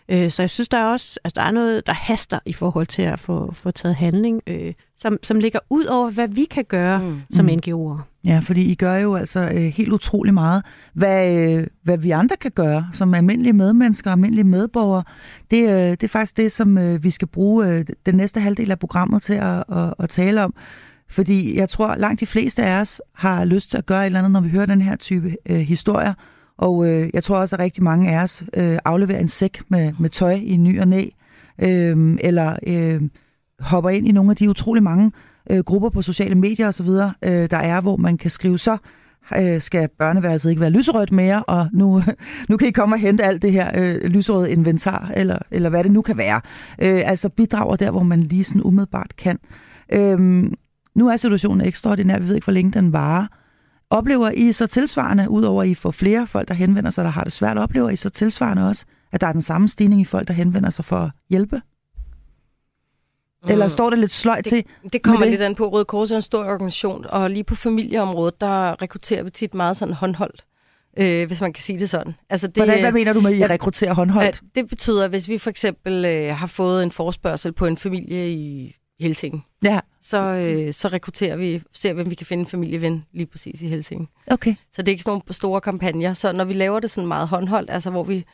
D: Øh, så jeg synes, der er også altså, der er noget, der haster i forhold til at få, få taget handling, øh, som, som ligger ud over, hvad vi kan gøre mm. som mm. NGO'er.
C: Ja, fordi I gør jo altså øh, helt utrolig meget. Hvad, øh, hvad vi andre kan gøre som almindelige medmennesker og almindelige medborgere, det, øh, det er faktisk det, som øh, vi skal bruge øh, den næste halvdel af programmet til at, at, at tale om. Fordi jeg tror, langt de fleste af os har lyst til at gøre et eller andet, når vi hører den her type øh, historier. Og øh, jeg tror også, at rigtig mange af os øh, afleverer en sæk med, med tøj i ny og næ, øh, eller øh, hopper ind i nogle af de utrolig mange øh, grupper på sociale medier osv., øh, der er, hvor man kan skrive så, øh, skal børneværelset ikke være lyserødt mere, og nu, nu kan I komme og hente alt det her øh, lyserøde inventar, eller, eller hvad det nu kan være. Øh, altså bidrager der, hvor man lige sådan umiddelbart kan. Øh, nu er situationen ekstraordinær, vi ved ikke, hvor længe den varer. Oplever I så tilsvarende, udover at I får flere folk, der henvender sig, der har det svært, oplever I så tilsvarende også, at der er den samme stigning i folk, der henvender sig for at hjælpe? Eller står det lidt sløjt
E: det,
C: til?
E: Det kommer det? lidt an på. Røde Kors er en stor organisation, og lige på familieområdet, der rekrutterer vi tit meget sådan håndholdt. Øh, hvis man kan sige det sådan.
C: Altså det, Hvordan, hvad mener du med, at I rekrutterer håndholdt?
E: Det betyder, hvis vi for eksempel øh, har fået en forspørgsel på en familie i Helsing, ja. Så, øh, så rekrutterer vi, ser vi, om vi kan finde en familieven lige præcis i Helsing.
C: Okay.
E: Så det er ikke sådan nogle store kampagner. Så når vi laver det sådan meget håndholdt, altså hvor vi,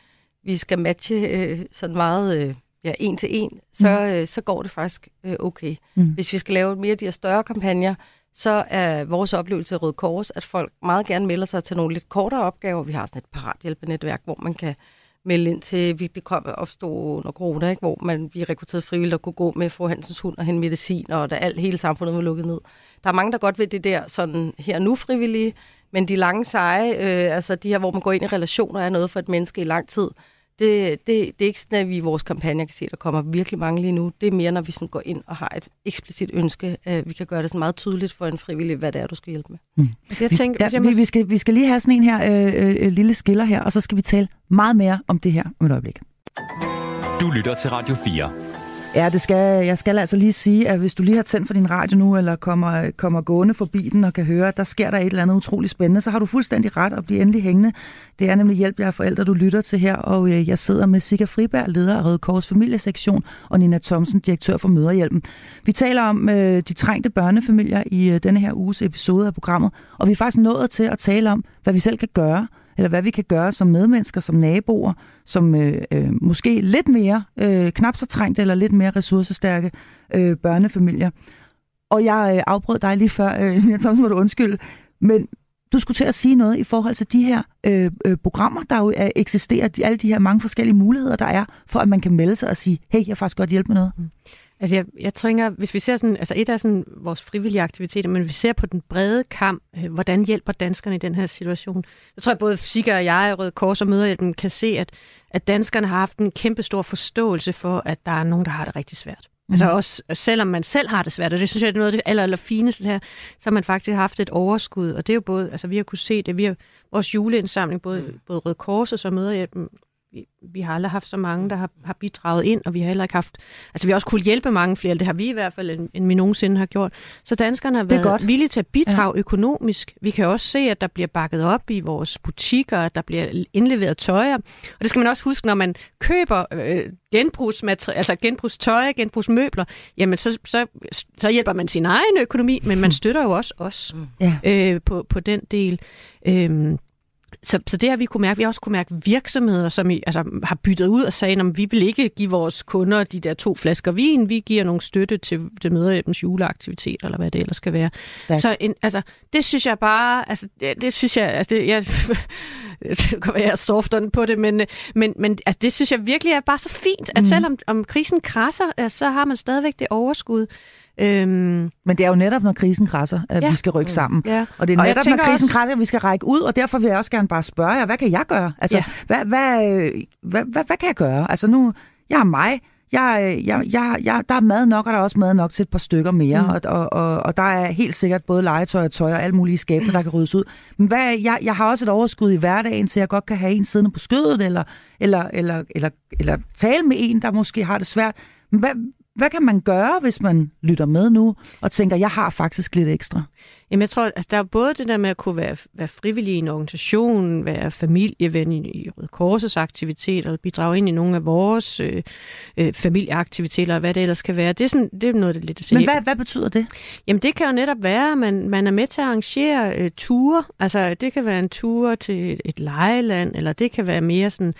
E: vi skal matche øh, sådan meget... Øh, ja, en til en, så, mm. øh, så går det faktisk øh, okay. Mm. Hvis vi skal lave mere af de her større kampagner, så er vores oplevelse i Røde Kors, at folk meget gerne melder sig til nogle lidt kortere opgaver. Vi har sådan et parathjælpenetværk, hvor man kan melde ind til, vi det kom opstod under corona, ikke? hvor man, vi rekrutterede frivillige, og kunne gå med for Hansens hund og hende medicin, og da alt, hele samfundet var lukket ned. Der er mange, der godt ved det der sådan her nu frivillige, men de lange seje, øh, altså de her, hvor man går ind i relationer, er noget for et menneske i lang tid det, det, det er ikke sådan, at vi i vores kampagne kan se, at der kommer virkelig mange lige nu. Det er mere, når vi sådan går ind og har et eksplicit ønske. At vi kan gøre det sådan meget tydeligt for en frivillig, hvad det er, du skal hjælpe med. Hmm.
C: Altså, jeg tænker, ja, vi, vi, skal, vi skal lige have sådan en her øh, øh, lille skiller her, og så skal vi tale meget mere om det her om et øjeblik.
B: Du lytter til Radio 4.
C: Ja, det skal, jeg skal altså lige sige, at hvis du lige har tændt for din radio nu, eller kommer, kommer gående forbi den og kan høre, at der sker der et eller andet utroligt spændende, så har du fuldstændig ret at blive endelig hængende. Det er nemlig hjælp, jeg forældre, du lytter til her, og øh, jeg sidder med Sigga Friberg, leder af Røde Kors familiesektion, og Nina Thomsen, direktør for Møderhjælpen. Vi taler om øh, de trængte børnefamilier i øh, denne her uges episode af programmet, og vi er faktisk nået til at tale om, hvad vi selv kan gøre – eller hvad vi kan gøre som medmennesker, som naboer, som øh, øh, måske lidt mere øh, knap så trængt eller lidt mere ressourcestærke øh, børnefamilier. Og jeg øh, afbrød dig lige før, øh, Nina Thomsen, må du undskylde, men du skulle til at sige noget i forhold til de her øh, øh, programmer, der jo er, eksisterer, alle de her mange forskellige muligheder, der er, for at man kan melde sig og sige, hey, jeg har faktisk godt hjælpe med noget. Mm.
D: Altså jeg, jeg tænker, hvis vi ser sådan, altså et af sådan vores frivillige aktiviteter, men vi ser på den brede kamp, øh, hvordan hjælper danskerne i den her situation. Jeg tror, at både Sikker og jeg, Røde Kors og Møderhjælpen, kan se, at, at danskerne har haft en kæmpe stor forståelse for, at der er nogen, der har det rigtig svært. Mm. Altså også, selvom man selv har det svært, og det synes jeg er noget af det aller, aller fineste her, så har man faktisk haft et overskud, og det er jo både, altså vi har kunne se det, vi har vores juleindsamling, både, mm. både Røde Kors og så Møderhjælpen, vi, vi har aldrig haft så mange, der har, har bidraget ind, og vi har heller ikke haft... Altså, vi har også kunne hjælpe mange flere, det har vi i hvert fald, end, end vi nogensinde har gjort. Så danskerne har været godt. villige til at bidrage ja. økonomisk. Vi kan også se, at der bliver bakket op i vores butikker, at der bliver indleveret tøjer. Og det skal man også huske, når man køber øh, genbrugsmaterialer, altså genbrugstøj, genbrugsmøbler, jamen så, så, så hjælper man sin egen økonomi, men man støtter jo også os ja. øh, på, på den del. Øh, så, så det har vi kunne mærke. Vi har også kunne mærke virksomheder, som i, altså, har byttet ud og sagde, at vi vil ikke give vores kunder de der to flasker vin. Vi giver nogle støtte til, til møderhjælpens juleaktivitet, eller hvad det ellers skal være. Tak. Så en, altså, det synes jeg bare, altså, det, det synes jeg, altså, det, jeg, det kan være, jeg er softer på det, men, men, men altså, det synes jeg virkelig er bare så fint, at mm. selvom om krisen krasser, så har man stadigvæk det overskud.
C: Øhm, Men det er jo netop, når krisen krasser, at ja. vi skal rykke mm. sammen. Ja. Og det er netop, når krisen også... krasser, at vi skal række ud, og derfor vil jeg også gerne bare spørge jer, hvad kan jeg gøre? Altså, ja. hvad, hvad, hvad, hvad, hvad kan jeg gøre? Altså nu, jeg er mig, jeg, jeg, jeg, jeg, der er mad nok, og der er også mad nok til et par stykker mere, mm. og, og, og, og der er helt sikkert både legetøj og tøj og alle mulige skaber, der kan ryddes ud. Men hvad, jeg, jeg har også et overskud i hverdagen, så jeg godt kan have en siddende på skødet, eller, eller, eller, eller, eller tale med en, der måske har det svært. Men hvad, hvad kan man gøre, hvis man lytter med nu og tænker, jeg har faktisk lidt ekstra?
D: Jamen jeg tror, altså, der er både det der med at kunne være, være frivillig i en organisation, være familieven i, i Røde Korsets aktiviteter, bidrage ind i nogle af vores øh, øh, familieaktiviteter, og hvad det ellers kan være. Det er, sådan, det er noget, det er lidt at sige.
C: Men hvad, hvad betyder det?
D: Jamen det kan jo netop være, at man, man er med til at arrangere øh, ture. Altså det kan være en tur til et lejeland, eller det kan være mere sådan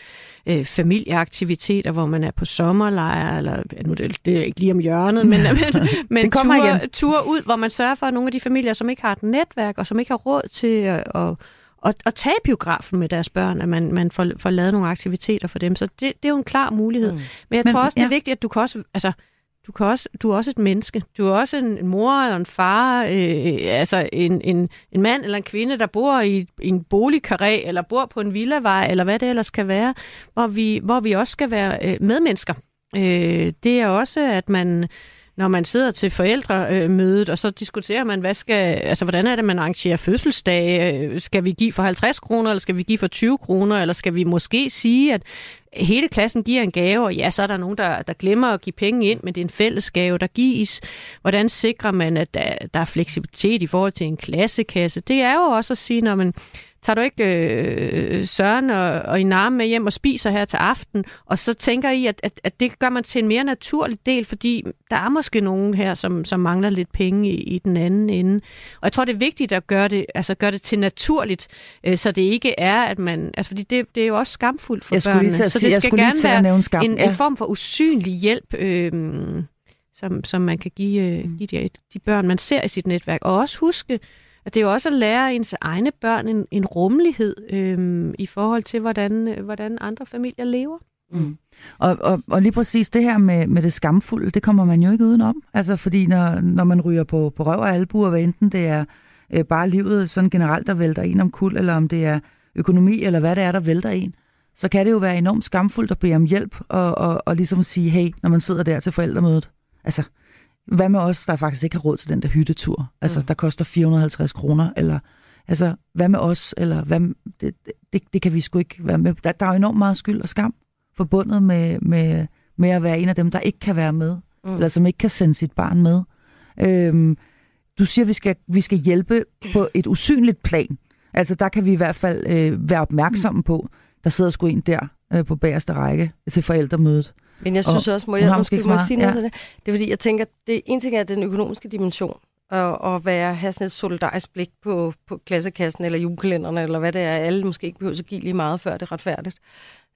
D: øh, familieaktiviteter, hvor man er på sommerlejr, eller nu det, det er ikke lige om hjørnet, men, men, men ture, ture ud, hvor man sørger for, at nogle af de familier, som ikke har et netværk, og som ikke har råd til at, at at, at tage biografen med deres børn, at man, man får, får lavet nogle aktiviteter for dem. Så det, det er jo en klar mulighed. Mm. Men jeg Men, tror også, det er ja. vigtigt, at du kan også... Altså, du, kan også, du er også et menneske. Du er også en, en mor eller en far, øh, altså en, en, en mand eller en kvinde, der bor i, i en boligkarré, eller bor på en villavej, eller hvad det ellers kan være, hvor vi, hvor vi også skal være øh, medmennesker. Øh, det er også, at man når man sidder til forældremødet, og så diskuterer man, hvad skal, altså, hvordan er det, man arrangerer fødselsdag? Skal vi give for 50 kroner, eller skal vi give for 20 kroner, eller skal vi måske sige, at hele klassen giver en gave, og ja, så er der nogen, der, der glemmer at give penge ind, men det er en fælles gave, der gives. Hvordan sikrer man, at der, der er fleksibilitet i forhold til en klassekasse? Det er jo også at sige, når man tager du ikke øh, Søren og, og i arme med hjem og spiser her til aften? Og så tænker I, at, at, at det gør man til en mere naturlig del, fordi der er måske nogen her, som, som mangler lidt penge i, i den anden ende. Og jeg tror, det er vigtigt at gøre det, altså gøre det til naturligt, øh, så det ikke er, at man... Altså, fordi det, det er jo også skamfuldt for
C: jeg
D: børnene.
C: Lige
D: så det skal gerne
C: være skam.
D: en, ja. en form for usynlig hjælp, øh, som, som man kan give, øh, give de, de børn, man ser i sit netværk. Og også huske, at det er jo også at lære ens egne børn en, en rummelighed øh, i forhold til, hvordan, øh, hvordan andre familier lever.
C: Mm. Og, og, og lige præcis det her med, med det skamfulde, det kommer man jo ikke udenom. Altså fordi når, når man ryger på, på røv og albuer, hvad enten det er øh, bare livet sådan generelt, der vælter en om kul, eller om det er økonomi, eller hvad det er, der vælter en, så kan det jo være enormt skamfuldt at bede om hjælp, og, og, og ligesom sige, hey, når man sidder der til forældremødet, altså, hvad med os, der faktisk ikke har råd til den der hyttetur, altså, mm. der koster 450 kroner, eller, altså, hvad med os, eller, hvad, det, det, det kan vi sgu ikke være med. Der, der er jo enormt meget skyld og skam forbundet med, med, med at være en af dem, der ikke kan være med, mm. eller som ikke kan sende sit barn med. Øhm, du siger, at vi skal, vi skal hjælpe på et usynligt plan. Altså, der kan vi i hvert fald øh, være opmærksomme mm. på, der sidder sgu en der øh, på bagerste række til forældremødet.
E: Men jeg synes og også, må jeg, måske, må jeg sige noget ja. til det? Det er fordi, jeg tænker, det en ting er den økonomiske dimension, og, og være, have sådan et solidarisk blik på, på klassekassen eller julekalenderne, eller hvad det er. Alle måske ikke behøver at give lige meget, før det er retfærdigt,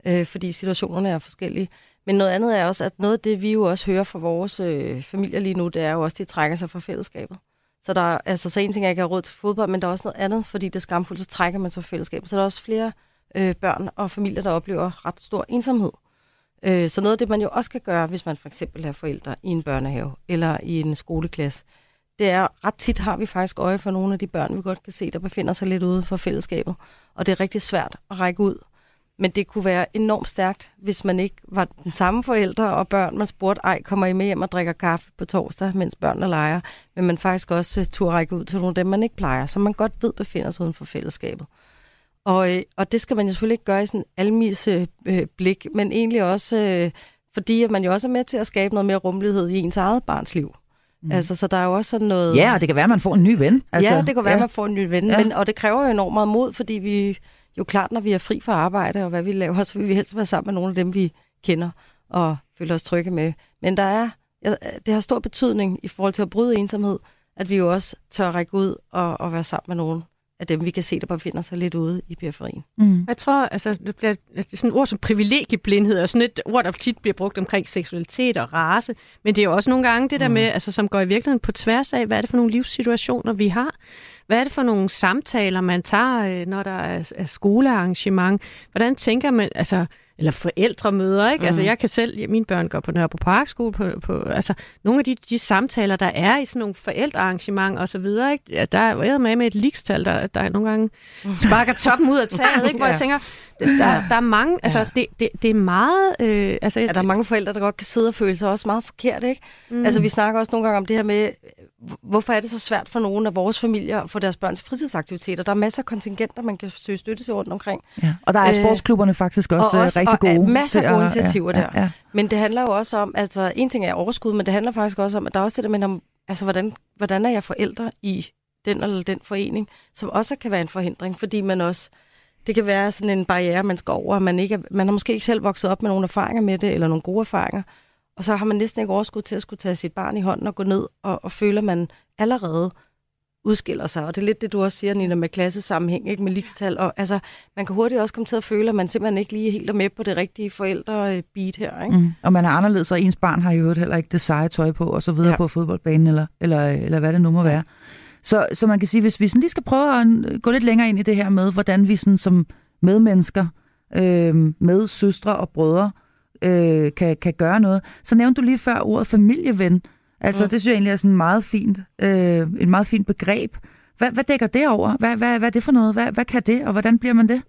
E: øh, fordi situationerne er forskellige. Men noget andet er også, at noget af det, vi jo også hører fra vores øh, familier lige nu, det er jo også, at de trækker sig fra fællesskabet. Så, der, altså, så en ting er, at jeg ikke har råd til fodbold, men der er også noget andet, fordi det er skamfuldt, så trækker man sig fra fællesskabet. Så der er også flere øh, børn og familier, der oplever ret stor ensomhed. Øh, så noget af det, man jo også kan gøre, hvis man for eksempel er forældre i en børnehave eller i en skoleklasse, det er, ret tit har vi faktisk øje for nogle af de børn, vi godt kan se, der befinder sig lidt ude for fællesskabet. Og det er rigtig svært at række ud. Men det kunne være enormt stærkt, hvis man ikke var den samme forældre og børn, man spurgte, ej, kommer I med hjem og drikker kaffe på torsdag, mens børnene leger? Men man faktisk også øh, turde række ud til nogle af dem, man ikke plejer, som man godt ved befinder sig uden for fællesskabet. Og, øh, og det skal man jo selvfølgelig ikke gøre i sådan almise øh, blik, men egentlig også, øh, fordi at man jo også er med til at skabe noget mere rummelighed i ens eget barns liv. Mm. Altså, så der er jo også sådan noget...
C: Ja, og det kan være, at man får en ny ven.
E: Altså, ja, det kan være, ja. at man får en ny ven, ja. men, og det kræver jo enormt meget mod, fordi vi jo klart, når vi er fri fra arbejde og hvad vi laver, så vil vi helst være sammen med nogle af dem, vi kender og føler os trygge med. Men der er, det har stor betydning i forhold til at bryde ensomhed, at vi jo også tør række ud og, og være sammen med nogen, af dem, vi kan se, der befinder sig lidt ude i periferien.
D: Mm. Jeg tror, altså, det bliver det er sådan et ord som privilegieblindhed, og sådan et ord, der tit bliver brugt omkring seksualitet og race, men det er jo også nogle gange det der mm. med, altså, som går i virkeligheden på tværs af, hvad er det for nogle livssituationer, vi har? Hvad er det for nogle samtaler, man tager, øh, når der er, er skolearrangement? Hvordan tænker man, altså, eller forældremøder, ikke? Altså, mm. Altså, jeg kan selv, mine børn går på Nørrebro Parkskole, på, på, altså, nogle af de, de samtaler, der er i sådan nogle forældrearrangementer og så videre, ikke? Ja, der er jo med med et likstal, der, der nogle gange sparker toppen ud af taget, ikke? Hvor ja. jeg tænker, der, der er mange, altså, ja. det, det, det er meget... Øh, altså,
E: ja, der er mange forældre, der godt kan sidde og føle sig også meget forkert, ikke? Mm. Altså, vi snakker også nogle gange om det her med, hvorfor er det så svært for nogle af vores familier at få deres børns fritidsaktiviteter? Der er masser af kontingenter, man kan søge støtte til rundt omkring.
C: Ja. Og der er øh, sportsklubberne faktisk også, også rigtig gode.
E: Og masser af gode initiativer ja, ja, ja. der. Men det handler jo også om, altså en ting er overskud, men det handler faktisk også om, at der er også det der med, om, altså hvordan, hvordan er jeg forældre i den eller den forening, som også kan være en forhindring, fordi man også, det kan være sådan en barriere, man skal over, man, ikke er, man har måske ikke selv vokset op med nogle erfaringer med det, eller nogle gode erfaringer, og så har man næsten ikke overskud til at skulle tage sit barn i hånden og gå ned og, og føle, at man allerede udskiller sig. Og det er lidt det, du også siger, Nina, med klassesammenhæng, ikke med ligestal. Og altså, man kan hurtigt også komme til at føle, at man simpelthen ikke lige helt er med på det rigtige forældrebeat her. Ikke? Mm.
C: Og man er anderledes, og ens barn har jo heller ikke det seje tøj på, og så videre ja. på fodboldbanen, eller, eller, eller hvad det nu må være. Så, så man kan sige, hvis vi sådan lige skal prøve at gå lidt længere ind i det her med, hvordan vi sådan som medmennesker, øh, med søstre og brødre, øh, kan, kan gøre noget. Så nævnte du lige før ordet familieven. Altså, mm. det synes jeg egentlig er sådan meget fint, øh, et meget fint begreb. Hvad, hvad dækker det over? Hvad, hvad, hvad er det for noget? Hvad, hvad kan det, og hvordan bliver man det?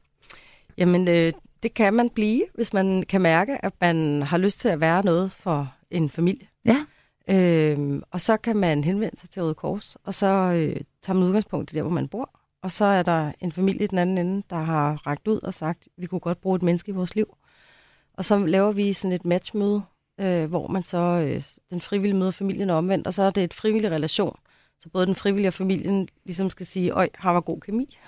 E: Jamen, øh, det kan man blive, hvis man kan mærke, at man har lyst til at være noget for en familie.
C: Ja.
E: Øh, og så kan man henvende sig til Røde Kors, og så øh, tager man udgangspunkt i der, hvor man bor. Og så er der en familie i den anden ende, der har rækket ud og sagt, vi kunne godt bruge et menneske i vores liv. Og så laver vi sådan et matchmøde, øh, hvor man så, øh, den frivillige møder familien omvendt, og så er det et frivillig relation. Så både den frivillige og familien ligesom skal sige, øj, har var god kemi.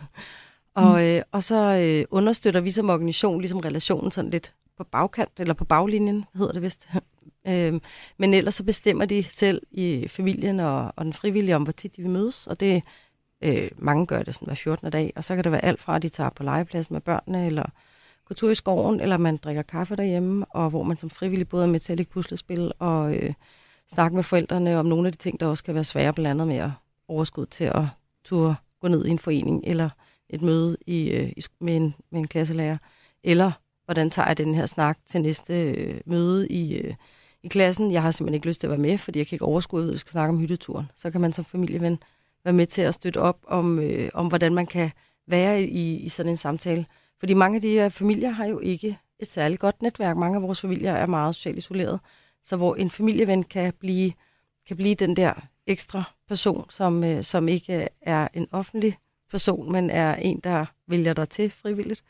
E: Og, mm. øh, og så øh, understøtter vi som organisation ligesom relationen sådan lidt på bagkant, eller på baglinjen, hedder det vist. øh, men ellers så bestemmer de selv i familien og, og den frivillige om, hvor tit de vil mødes, og det øh, mange gør det sådan hver 14. dag, og så kan det være alt fra, at de tager på legepladsen med børnene, eller gå tur i skoven, eller man drikker kaffe derhjemme, og hvor man som frivillig både er med til at lægge puslespil og øh, snakke med forældrene om nogle af de ting, der også kan være svære, blandt andet med at overskud til at turde gå ned i en forening, eller et møde i, øh, med, en, med en klasselærer, eller hvordan tager jeg den her snak til næste øh, møde i, øh, i klassen. Jeg har simpelthen ikke lyst til at være med, fordi jeg kan ikke overskue, at vi skal snakke om hytteturen. Så kan man som familieven være med til at støtte op om, øh, om hvordan man kan være i, i sådan en samtale. Fordi mange af de her familier har jo ikke et særligt godt netværk. Mange af vores familier er meget socialt isoleret. Så hvor en familieven kan blive, kan blive den der ekstra person, som, øh, som ikke øh, er en offentlig person, men er en, der vælger dig til frivilligt,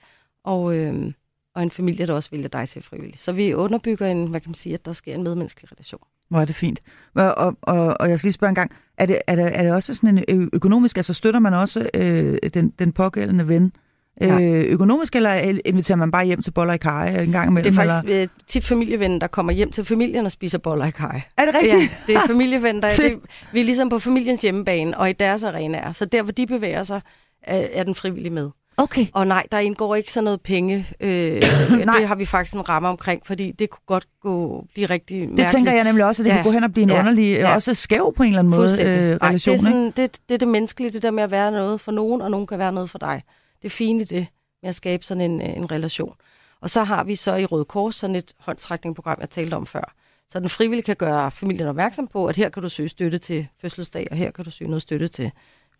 E: og, øh, og en familie, der også vælger dig til frivilligt. Så vi underbygger en, hvad kan man sige, at der sker en medmenneskelig relation.
C: Hvor er det fint. Og, og, og, og jeg skal lige spørge en gang, er det, er det, er det også sådan en økonomisk, altså støtter man også øh, den, den pågældende ven ja. øh, økonomisk, eller inviterer man bare hjem til boller i kaj en gang imellem?
E: Det er faktisk eller? Øh, tit familieven, der kommer hjem til familien og spiser boller i kaj.
C: Er det rigtigt?
E: Ja, det er familieven, der det, vi er ligesom på familiens hjemmebane og i deres arenaer. Så der, hvor de bevæger sig, er, er den frivillige med.
C: Okay.
E: Og nej, der indgår ikke sådan noget penge. Øh, det har vi faktisk en ramme omkring, fordi det kunne godt gå blive rigtig mærkeligt.
C: Det tænker jeg nemlig også, at det ja. kunne gå hen og blive en ja. underlig, ja. også skæv på en eller anden måde øh, relation.
E: Nej, det, er sådan, det, det er det menneskelige, det der med at være noget for nogen, og nogen kan være noget for dig. Det i det med at skabe sådan en, øh, en relation. Og så har vi så i Røde Kors sådan et håndtrækningsprogram, jeg talte om før. Så den frivillige kan gøre familien opmærksom på, at her kan du søge støtte til fødselsdag, og her kan du søge noget støtte til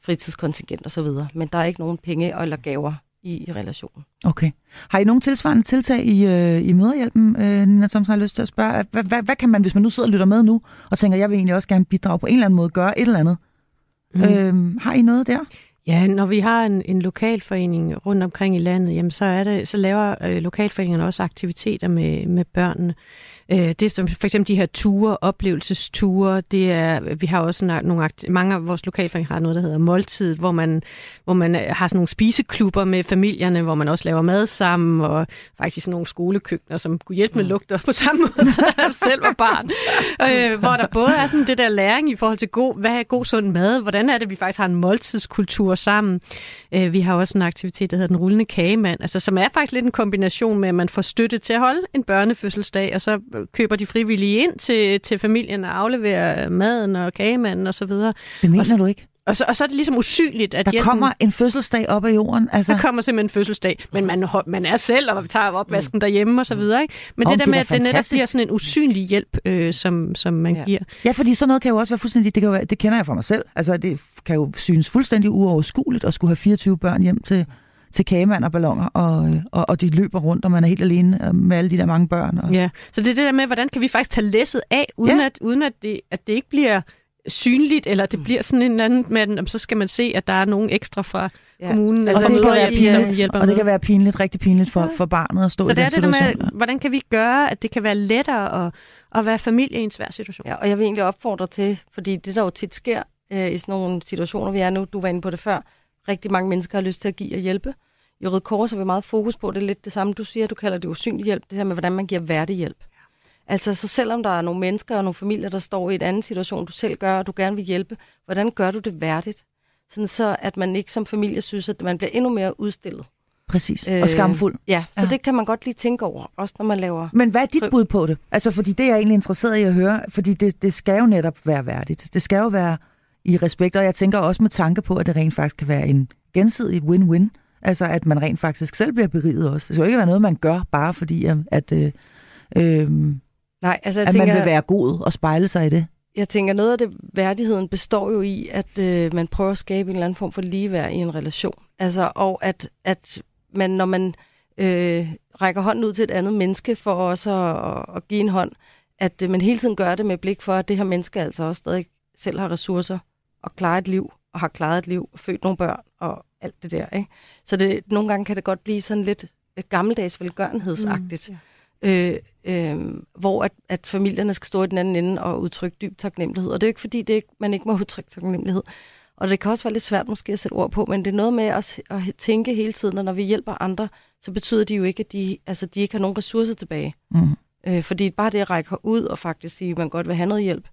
E: fritidskontingent osv. Men der er ikke nogen penge eller gaver i, i relationen.
C: Okay. Har I nogen tilsvarende tiltag i, øh, i møderhjælpen, øh, Nina Thomsen har lyst til at spørge? Hvad, hvad, hvad kan man, hvis man nu sidder og lytter med nu, og tænker, jeg vil egentlig også gerne bidrage på en eller anden måde, gøre et eller andet? Mm. Øh, har I noget der?
D: Ja, når vi har en, en lokalforening rundt omkring i landet, jamen så, er det, så laver øh, lokalforeningerne også aktiviteter med, med børnene. Øh, det er som for eksempel de her ture, oplevelsesture. Det er, vi har også nogle, mange af vores lokalforeninger har noget, der hedder måltid, hvor man, hvor man øh, har sådan nogle spiseklubber med familierne, hvor man også laver mad sammen, og faktisk sådan nogle skolekøkkener, som kunne hjælpe med lugter på samme måde, som jeg selv var barn. Øh, hvor der både er sådan det der læring i forhold til god, hvad er god sund mad, hvordan er det, vi faktisk har en måltidskultur sammen. Øh, vi har også en aktivitet, der hedder den rullende kagemand, altså, som er faktisk lidt en kombination med, at man får støtte til at holde en børnefødselsdag, og så køber de frivillige ind til, til familien og afleverer maden og kagemanden og så videre.
C: Det mener
D: og,
C: du ikke?
D: Og så, og så er det ligesom usynligt, at
C: Der hjælpen, kommer en fødselsdag op af jorden.
D: Altså. Der kommer simpelthen en fødselsdag, men man, man er selv, og tager opvasken mm. derhjemme og så videre. Ikke? Men oh, det der det med, at det netop bliver sådan en usynlig hjælp, øh, som, som man ja. giver.
C: Ja, fordi sådan noget kan jo også være fuldstændig, det, kan jo være, det kender jeg fra mig selv. Altså det kan jo synes fuldstændig uoverskueligt at skulle have 24 børn hjem til til kagemand og ballonger, og, og, og de løber rundt, og man er helt alene øh, med alle de der mange børn. Og...
D: Ja, så det er det der med, hvordan kan vi faktisk tage læsset af, uden, ja. at, uden at, det, at det ikke bliver synligt, eller det mm. bliver sådan en anden, men så skal man se, at der er nogen ekstra fra ja. kommunen.
C: Altså, og, det kan være pinligt, og det kan være pinligt, rigtig pinligt for, ja. for barnet at stå så i den
D: det
C: situation.
D: Det med, hvordan kan vi gøre, at det kan være lettere at, at være familie i en svær situation?
E: Ja, og jeg vil egentlig opfordre til, fordi det der jo tit sker øh, i sådan nogle situationer, vi er nu, du var inde på det før, rigtig mange mennesker har lyst til at give og hjælpe, i Røde Kors har vi meget fokus på, det er lidt det samme, du siger, du kalder det usynlig hjælp, det her med, hvordan man giver værdig hjælp. Altså, så selvom der er nogle mennesker og nogle familier, der står i en anden situation, du selv gør, og du gerne vil hjælpe, hvordan gør du det værdigt? Sådan så, at man ikke som familie synes, at man bliver endnu mere udstillet.
C: Præcis, øh, og skamfuld.
E: Ja, så ja. det kan man godt lige tænke over, også når man laver...
C: Men hvad er dit bud på det? Altså, fordi det er jeg egentlig interesseret i at høre, fordi det, det skal jo netop være værdigt. Det skal jo være i respekt, og jeg tænker også med tanke på, at det rent faktisk kan være en gensidig win-win. Altså, at man rent faktisk selv bliver beriget også. Det skal jo ikke være noget, man gør, bare fordi, at, øh, øh, Nej, altså, jeg at tænker, man vil være god og spejle sig i det.
E: Jeg tænker, noget af det værdigheden består jo i, at øh, man prøver at skabe en eller anden form for ligeværd i en relation. Altså, og at, at man, når man øh, rækker hånden ud til et andet menneske for også at, at give en hånd, at øh, man hele tiden gør det med blik for, at det her menneske altså også stadig selv har ressourcer og klarer et liv, og har klaret et liv, og født nogle børn, og alt det der. Ikke? Så det, nogle gange kan det godt blive sådan lidt gammeldags velgørenhedsagtigt. Mm, yeah. øh, øh, hvor at, at familierne skal stå i den anden ende og udtrykke dyb taknemmelighed. Og det er jo ikke fordi, det ikke, man ikke må udtrykke taknemmelighed. Og det kan også være lidt svært måske at sætte ord på, men det er noget med at, at tænke hele tiden, at når vi hjælper andre, så betyder det jo ikke, at de, altså, de ikke har nogen ressourcer tilbage. Mm. Øh, fordi bare det at række ud og faktisk sige, at man godt vil have noget hjælp.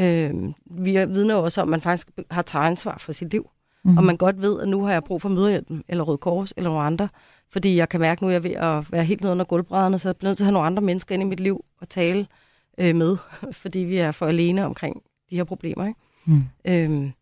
E: Øh, vi vidner også om, at man faktisk har taget ansvar for sit liv. Mm. Og man godt ved, at nu har jeg brug for møderhjælpen, eller Røde Kors, eller nogle andre. Fordi jeg kan mærke, at nu er jeg ved at være helt nede under gulvbrædderne, så jeg bliver nødt til at have nogle andre mennesker ind i mit liv og tale øh, med, fordi vi er for alene omkring de her problemer. Ikke? Mm. Øhm,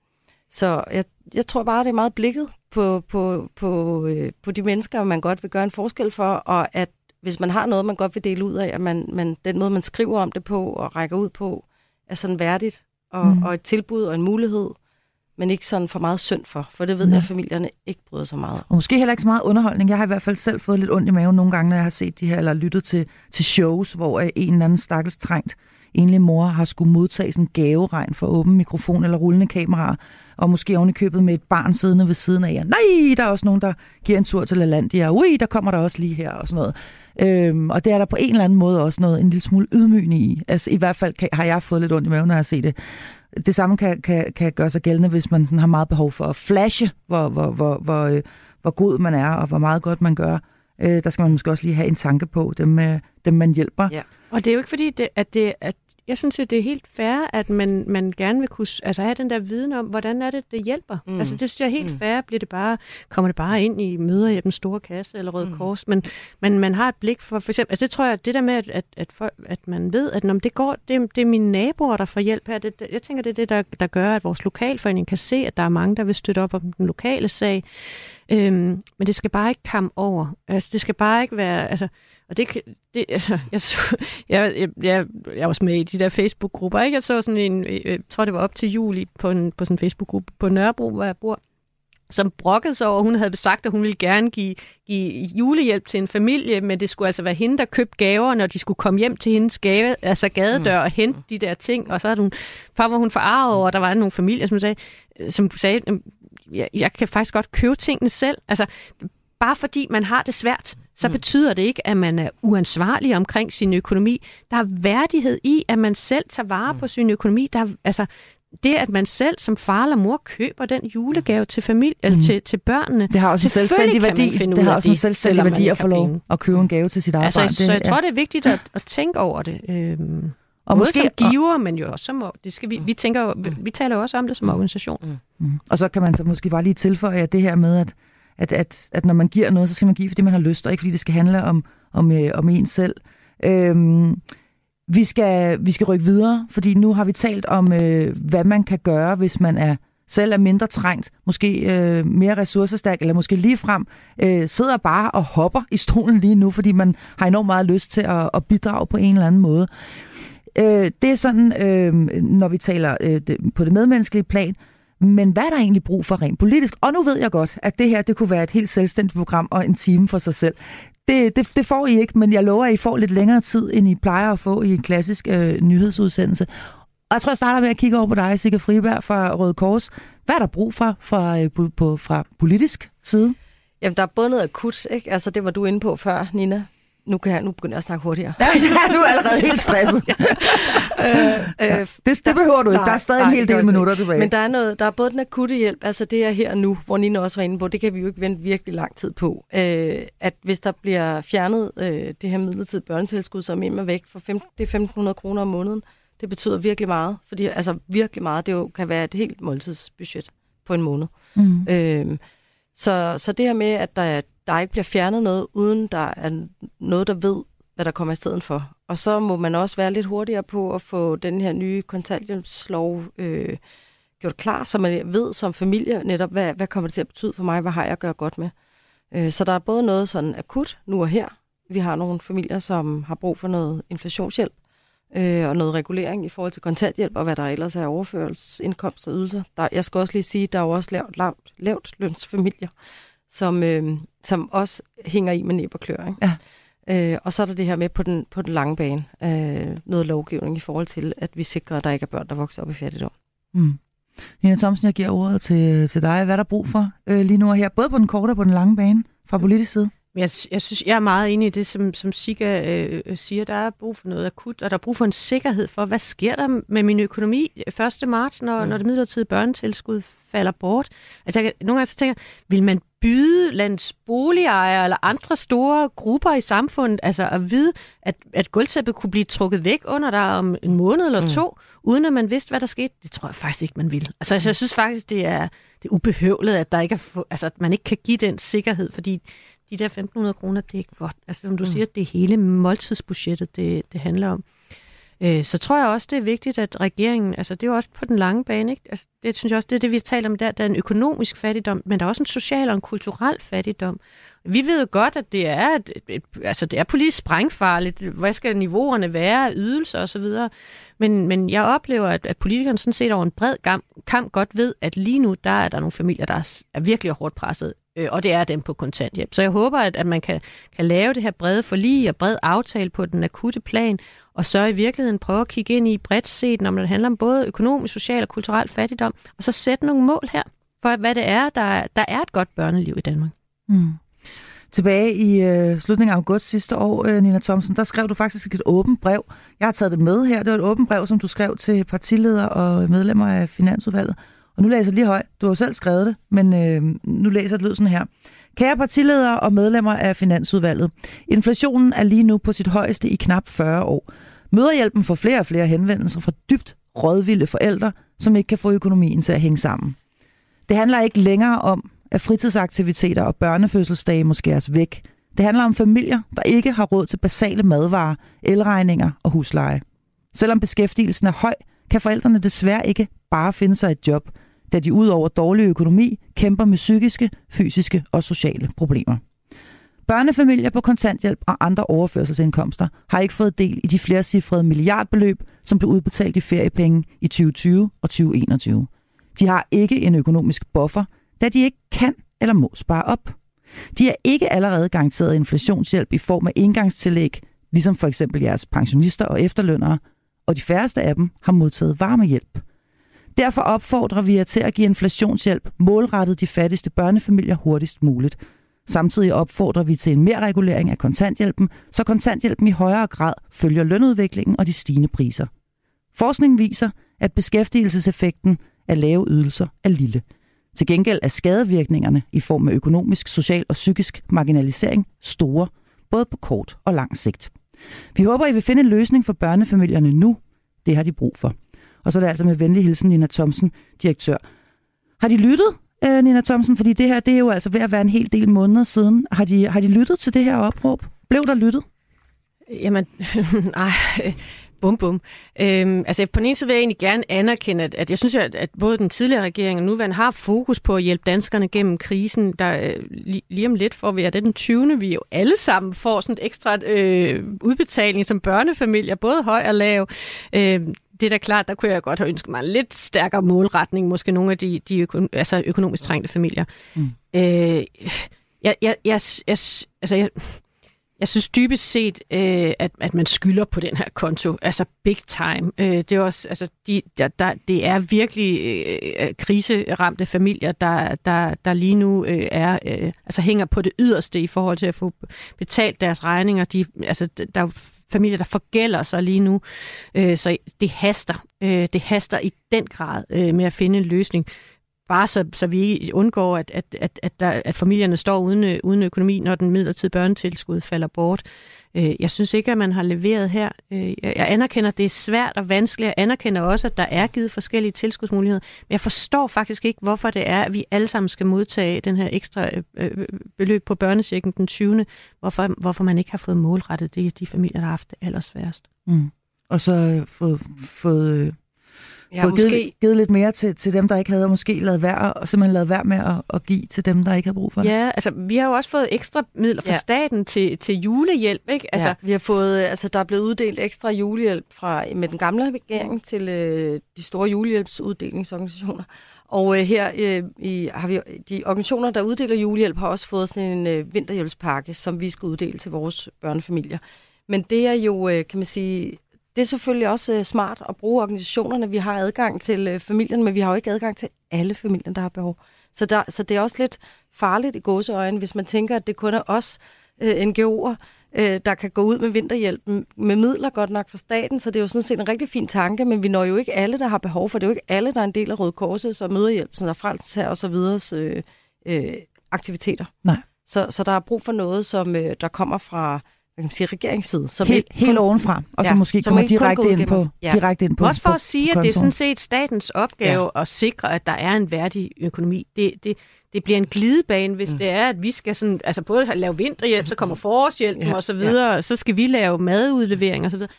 E: så jeg, jeg tror bare, det er meget blikket på, på, på, øh, på de mennesker, man godt vil gøre en forskel for, og at hvis man har noget, man godt vil dele ud af, at man, man, den måde, man skriver om det på og rækker ud på, er sådan værdigt og, mm. og et tilbud og en mulighed, men ikke sådan for meget synd for, for det ved ja. jeg, at familierne ikke bryder sig meget
C: Og måske heller ikke så meget underholdning. Jeg har i hvert fald selv fået lidt ondt i maven nogle gange, når jeg har set de her, eller lyttet til, til shows, hvor en eller anden stakkels trængt enlig mor har skulle modtage sådan en gaveregn for åben mikrofon eller rullende kamera, og måske oven i købet med et barn siddende ved siden af jer. Nej, der er også nogen, der giver en tur til LaLandia. Ui, der kommer der også lige her og sådan noget. Øhm, og det er der på en eller anden måde også noget en lille smule ydmygende i. Altså i hvert fald kan, har jeg fået lidt ondt i maven, når jeg ser det. Det samme kan, kan, kan gøre sig gældende, hvis man sådan har meget behov for at flashe, hvor, hvor, hvor, hvor, øh, hvor god man er, og hvor meget godt man gør. Øh, der skal man måske også lige have en tanke på, dem, øh, dem man hjælper. Ja.
D: Og det er jo ikke fordi, det, at, det, at jeg synes, at det er helt fair, at man, man gerne vil kunne altså, have den der viden om, hvordan er det, det hjælper. Mm. Altså, det synes jeg er helt mm. fair. Bliver det bare, kommer det bare ind i møder i den store kasse eller Røde mm. Kors? Men, men man har et blik for, for eksempel, altså det tror jeg, det der med, at, at, at, for, at man ved, at når det går, det, det er mine naboer, der får hjælp her. Det, jeg tænker, det er det, der, der gør, at vores lokalforening kan se, at der er mange, der vil støtte op om den lokale sag. Øhm, men det skal bare ikke komme over. Altså, det skal bare ikke være... Altså, og det, det altså, jeg, jeg, jeg, jeg, jeg var med i de der Facebook-grupper, ikke? Jeg så sådan en, jeg tror det var op til juli på, en, på sådan en Facebook-gruppe på Nørrebro, hvor jeg bor, som brokkede sig over, at hun havde sagt, at hun ville gerne give, give julehjælp til en familie, men det skulle altså være hende, der købte gaver, når de skulle komme hjem til hendes gave, altså gadedør og hente de der ting. Og så havde hun, for var hun forarvet over, at der var nogle familier, som sagde, som sagde jeg, jeg kan faktisk godt købe tingene selv. Altså, bare fordi man har det svært, så mm. betyder det ikke, at man er uansvarlig omkring sin økonomi. Der er værdighed i, at man selv tager vare mm. på sin økonomi. Der er, altså, det, at man selv som far eller mor køber den julegave til familie eller mm. til, til børnene.
C: Det har også en selvstændig værdi. Det har også en selvstændig værdi at få lov at købe en gave til sit eget
D: altså,
C: barn.
D: Så, så jeg ja. tror, det er vigtigt at, at tænke over det. Øhm, og Både måske, som giver, men jo også som... Det skal vi, vi, tænker, vi taler jo også om det som organisation.
C: Mm. Mm. Og så kan man så måske bare lige tilføje at det her med, at at, at, at når man giver noget, så skal man give, fordi man har lyst, og ikke fordi det skal handle om, om, øh, om en selv. Øhm, vi, skal, vi skal rykke videre, fordi nu har vi talt om, øh, hvad man kan gøre, hvis man er selv er mindre trængt, måske øh, mere ressourcestærk, eller måske lige frem øh, sidder bare og hopper i stolen lige nu, fordi man har enormt meget lyst til at, at bidrage på en eller anden måde. Øh, det er sådan, øh, når vi taler øh, det, på det medmenneskelige plan, men hvad er der egentlig brug for rent politisk? Og nu ved jeg godt, at det her det kunne være et helt selvstændigt program og en time for sig selv. Det, det, det får I ikke, men jeg lover, at I får lidt længere tid, end I plejer at få i en klassisk øh, nyhedsudsendelse. Og jeg tror, jeg starter med at kigge over på dig, Sikker Friberg fra Røde Kors. Hvad er der brug for fra, øh, på, på, fra politisk side?
E: Jamen, der er både noget akut, ikke? Altså, det var du inde på før, Nina nu, kan jeg, nu begynder jeg at snakke hurtigere.
C: Ja, ja, du er allerede helt stresset. øh, øh, det, det behøver du ikke. Der er stadig nej, en hel del minutter tilbage.
E: Men der er, noget, der er både den akutte hjælp, altså det er her nu, hvor Nina også var inde på, det kan vi jo ikke vente virkelig lang tid på. Øh, at hvis der bliver fjernet øh, det her midlertidige børnetilskud, som er væk for 15, det er 1.500 kroner om måneden, det betyder virkelig meget. Fordi, altså virkelig meget. Det jo kan være et helt måltidsbudget på en måned. Mm. Øh, så, så det her med, at der er der ikke bliver fjernet noget, uden der er noget, der ved, hvad der kommer i stedet for. Og så må man også være lidt hurtigere på at få den her nye kontanthjælpslov øh, gjort klar, så man ved som familie netop, hvad, hvad kommer det til at betyde for mig, hvad har jeg at gøre godt med. Øh, så der er både noget sådan akut nu og her. Vi har nogle familier, som har brug for noget inflationshjælp øh, og noget regulering i forhold til kontanthjælp og hvad der ellers er overførelsesindkomst og ydelser. Der, jeg skal også lige sige, at der er jo også lavt, lavt, lavt lønsfamilier, som, øh, som også hænger i med næb og klør. Ikke? Ja. Øh, og så er der det her med på den, på den lange bane, øh, noget lovgivning i forhold til, at vi sikrer, at der ikke er børn, der vokser op i fattigdom. Mm.
C: Nina Thomsen, jeg giver ordet til, til dig. Hvad er der brug for øh, lige nu og her, både på den korte og på den lange bane fra politisk side?
D: Jeg, jeg synes, jeg er meget enig i det, som, som Sika øh, siger. Der er brug for noget akut, og der er brug for en sikkerhed for, hvad sker der med min økonomi 1. marts, når, mm. når det midlertidige børnetilskud falder bort. Altså, jeg, nogle gange så tænker jeg, vil man byde landets boligejere eller andre store grupper i samfundet, altså at vide, at, at gulvtæppet kunne blive trukket væk under dig om en måned eller mm. to, mm. uden at man vidste, hvad der skete? Det tror jeg faktisk ikke, man vil. Altså, mm. jeg synes faktisk, det er, det er ubehøvlet, at, der ikke er, altså, at man ikke kan give den sikkerhed, fordi de der 1.500 kroner, det er ikke godt. Altså, som du mm. siger, det er hele måltidsbudgettet, det, det handler om. Øh, så tror jeg også, det er vigtigt, at regeringen, altså det er jo også på den lange bane, ikke? Altså, det synes jeg også, det er det, vi har talt om der, der er en økonomisk fattigdom, men der er også en social og en kulturel fattigdom. Vi ved jo godt, at det er, et, et, altså det er politisk sprængfarligt. Hvad skal niveauerne være, ydelser osv.? Men, men jeg oplever, at, at politikerne sådan set over en bred kamp, kamp godt ved, at lige nu, der er der nogle familier, der er, er virkelig hårdt presset øh, og det er dem på kontanthjælp. Så jeg håber, at, at man kan, kan lave det her brede forlig og bred aftale på den akutte plan, og så i virkeligheden prøve at kigge ind i bredt set, når det handler om både økonomisk, social og kulturel fattigdom, og så sætte nogle mål her for, hvad det er, der, der er et godt børneliv i Danmark. Mm.
C: Tilbage i øh, slutningen af august sidste år, øh, Nina Thomsen, der skrev du faktisk et åbent brev. Jeg har taget det med her. Det var et åbent brev, som du skrev til partiledere og medlemmer af Finansudvalget. Og nu læser jeg lige højt. Du har selv skrevet det, men øh, nu læser det lød sådan her. Kære partiledere og medlemmer af Finansudvalget. Inflationen er lige nu på sit højeste i knap 40 år. Møderhjælpen får flere og flere henvendelser fra dybt rådvilde forældre, som ikke kan få økonomien til at hænge sammen. Det handler ikke længere om, at fritidsaktiviteter og børnefødselsdage må skæres væk. Det handler om familier, der ikke har råd til basale madvarer, elregninger og husleje. Selvom beskæftigelsen er høj, kan forældrene desværre ikke bare finde sig et job – da de ud over dårlig økonomi kæmper med psykiske, fysiske og sociale problemer. Børnefamilier på kontanthjælp og andre overførselsindkomster har ikke fået del i de flercifrede milliardbeløb, som blev udbetalt i feriepenge i 2020 og 2021. De har ikke en økonomisk buffer, da de ikke kan eller må spare op. De er ikke allerede garanteret inflationshjælp i form af indgangstillæg, ligesom for eksempel jeres pensionister og efterlønnere, og de færreste af dem har modtaget varmehjælp – Derfor opfordrer vi jer til at give inflationshjælp målrettet de fattigste børnefamilier hurtigst muligt. Samtidig opfordrer vi til en mere regulering af kontanthjælpen, så kontanthjælpen i højere grad følger lønudviklingen og de stigende priser. Forskningen viser, at beskæftigelseseffekten af lave ydelser er lille. Til gengæld er skadevirkningerne i form af økonomisk, social og psykisk marginalisering store, både på kort og lang sigt. Vi håber, I vil finde en løsning for børnefamilierne nu. Det har de brug for. Og så er det altså med venlig hilsen Nina Thomsen, direktør. Har de lyttet, øh, Nina Thomsen? Fordi det her, det er jo altså ved at være en hel del måneder siden. Har de, har de lyttet til det her opråb? Blev der lyttet?
D: Jamen, nej, bum bum. Øhm, altså på den ene side vil jeg egentlig gerne anerkende, at, at jeg synes, at, at både den tidligere regering og nuværende har fokus på at hjælpe danskerne gennem krisen. Der, øh, lige, lige om lidt får vi, at det den 20. vi jo alle sammen får sådan et ekstra øh, udbetaling som børnefamilier, både høj og lav. Øh, det er da klart, der kunne jeg godt have ønsket mig en lidt stærkere målretning, måske nogle af de, de øko, altså økonomisk trængte familier. Mm. Øh, jeg, jeg, jeg, jeg, altså jeg, jeg synes dybest set, øh, at, at man skylder på den her konto, altså big time. Øh, det er også, altså, de, der, der, det er virkelig øh, kriseramte familier, der, der, der lige nu øh, er, øh, altså hænger på det yderste i forhold til at få betalt deres regninger. De, altså, der er familier, der forgælder sig lige nu. Øh, så det haster. Øh, det haster i den grad øh, med at finde en løsning. Bare så, så vi undgår, at, at, at, at, der, at familierne står uden, øh, uden økonomi, når den midlertidige børnetilskud falder bort. Øh, jeg synes ikke, at man har leveret her. Øh, jeg anerkender, at det er svært og vanskeligt. Jeg anerkender også, at der er givet forskellige tilskudsmuligheder. Men jeg forstår faktisk ikke, hvorfor det er, at vi alle sammen skal modtage den her ekstra beløb på børnesjekken den 20. Hvorfor, hvorfor man ikke har fået målrettet det de familier, der har haft det allersværest. Mm.
C: Og så fået, fået ja, måske... givet, givet lidt mere til, til dem, der ikke havde, og måske lavet værd, og simpelthen lavet værd med at, at give til dem, der ikke har brug for det.
D: Ja, altså vi har jo også fået ekstra midler fra ja. staten til, til julehjælp, ikke? Altså,
E: ja, vi har fået, altså der er blevet uddelt ekstra julehjælp fra, med den gamle regering til øh, de store julehjælpsuddelingsorganisationer. Og øh, her øh, i, har vi de organisationer, der uddeler julehjælp, har også fået sådan en øh, vinterhjælpspakke, som vi skal uddele til vores børnefamilier. Men det er jo, øh, kan man sige, det er selvfølgelig også øh, smart at bruge organisationerne. Vi har adgang til øh, familien, men vi har jo ikke adgang til alle familier, der har behov. Så, der, så det er også lidt farligt i gåseøjne, hvis man tænker, at det kun er os, øh, NGO'er, øh, der kan gå ud med vinterhjælp med midler godt nok fra staten, så det er jo sådan set en rigtig fin tanke, men vi når jo ikke alle, der har behov for det. er jo ikke alle, der er en del af Røde Korset og Møderhjælp, sådan der frelses her og så videre øh, øh, aktiviteter.
C: Nej.
E: Så, så der er brug for noget, som øh, der kommer fra hvad kan man sige, regeringsside.
C: Som helt, helt kun, ovenfra, og ja, så måske kommer direkte ind, på, ja. direkte ind på
D: Også for at sige, at det er sådan set statens opgave ja. at sikre, at der er en værdig økonomi. Det, det, det bliver en glidebane, hvis mm. det er, at vi skal sådan, altså både lave vinterhjælp, så kommer forårshjælpen ja, og så videre, ja. og så skal vi lave madudlevering og så videre.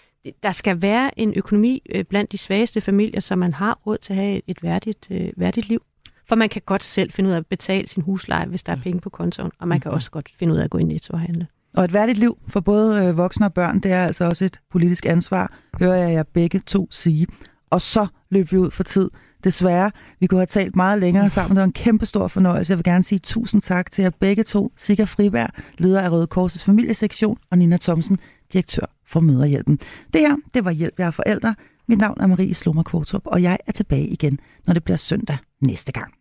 D: Der skal være en økonomi øh, blandt de svageste familier, så man har råd til at have et værdigt, øh, værdigt liv. For man kan godt selv finde ud af at betale sin husleje, hvis der er mm. penge på kontoen, og man kan mm. også godt finde ud af at gå i netto og handle.
C: Og et værdigt liv for både øh, voksne og børn, det er altså også et politisk ansvar, hører jeg jer begge to sige. Og så løb vi ud for tid. Desværre, vi kunne have talt meget længere sammen. Det var en kæmpe stor fornøjelse. Jeg vil gerne sige tusind tak til jer begge to. Sikker Friberg, leder af Røde Korsets familiesektion, og Nina Thomsen, direktør for Møderhjælpen. Det her, det var Hjælp jer forældre. Mit navn er Marie Slummer Kvortrup, og jeg er tilbage igen, når det bliver søndag næste gang.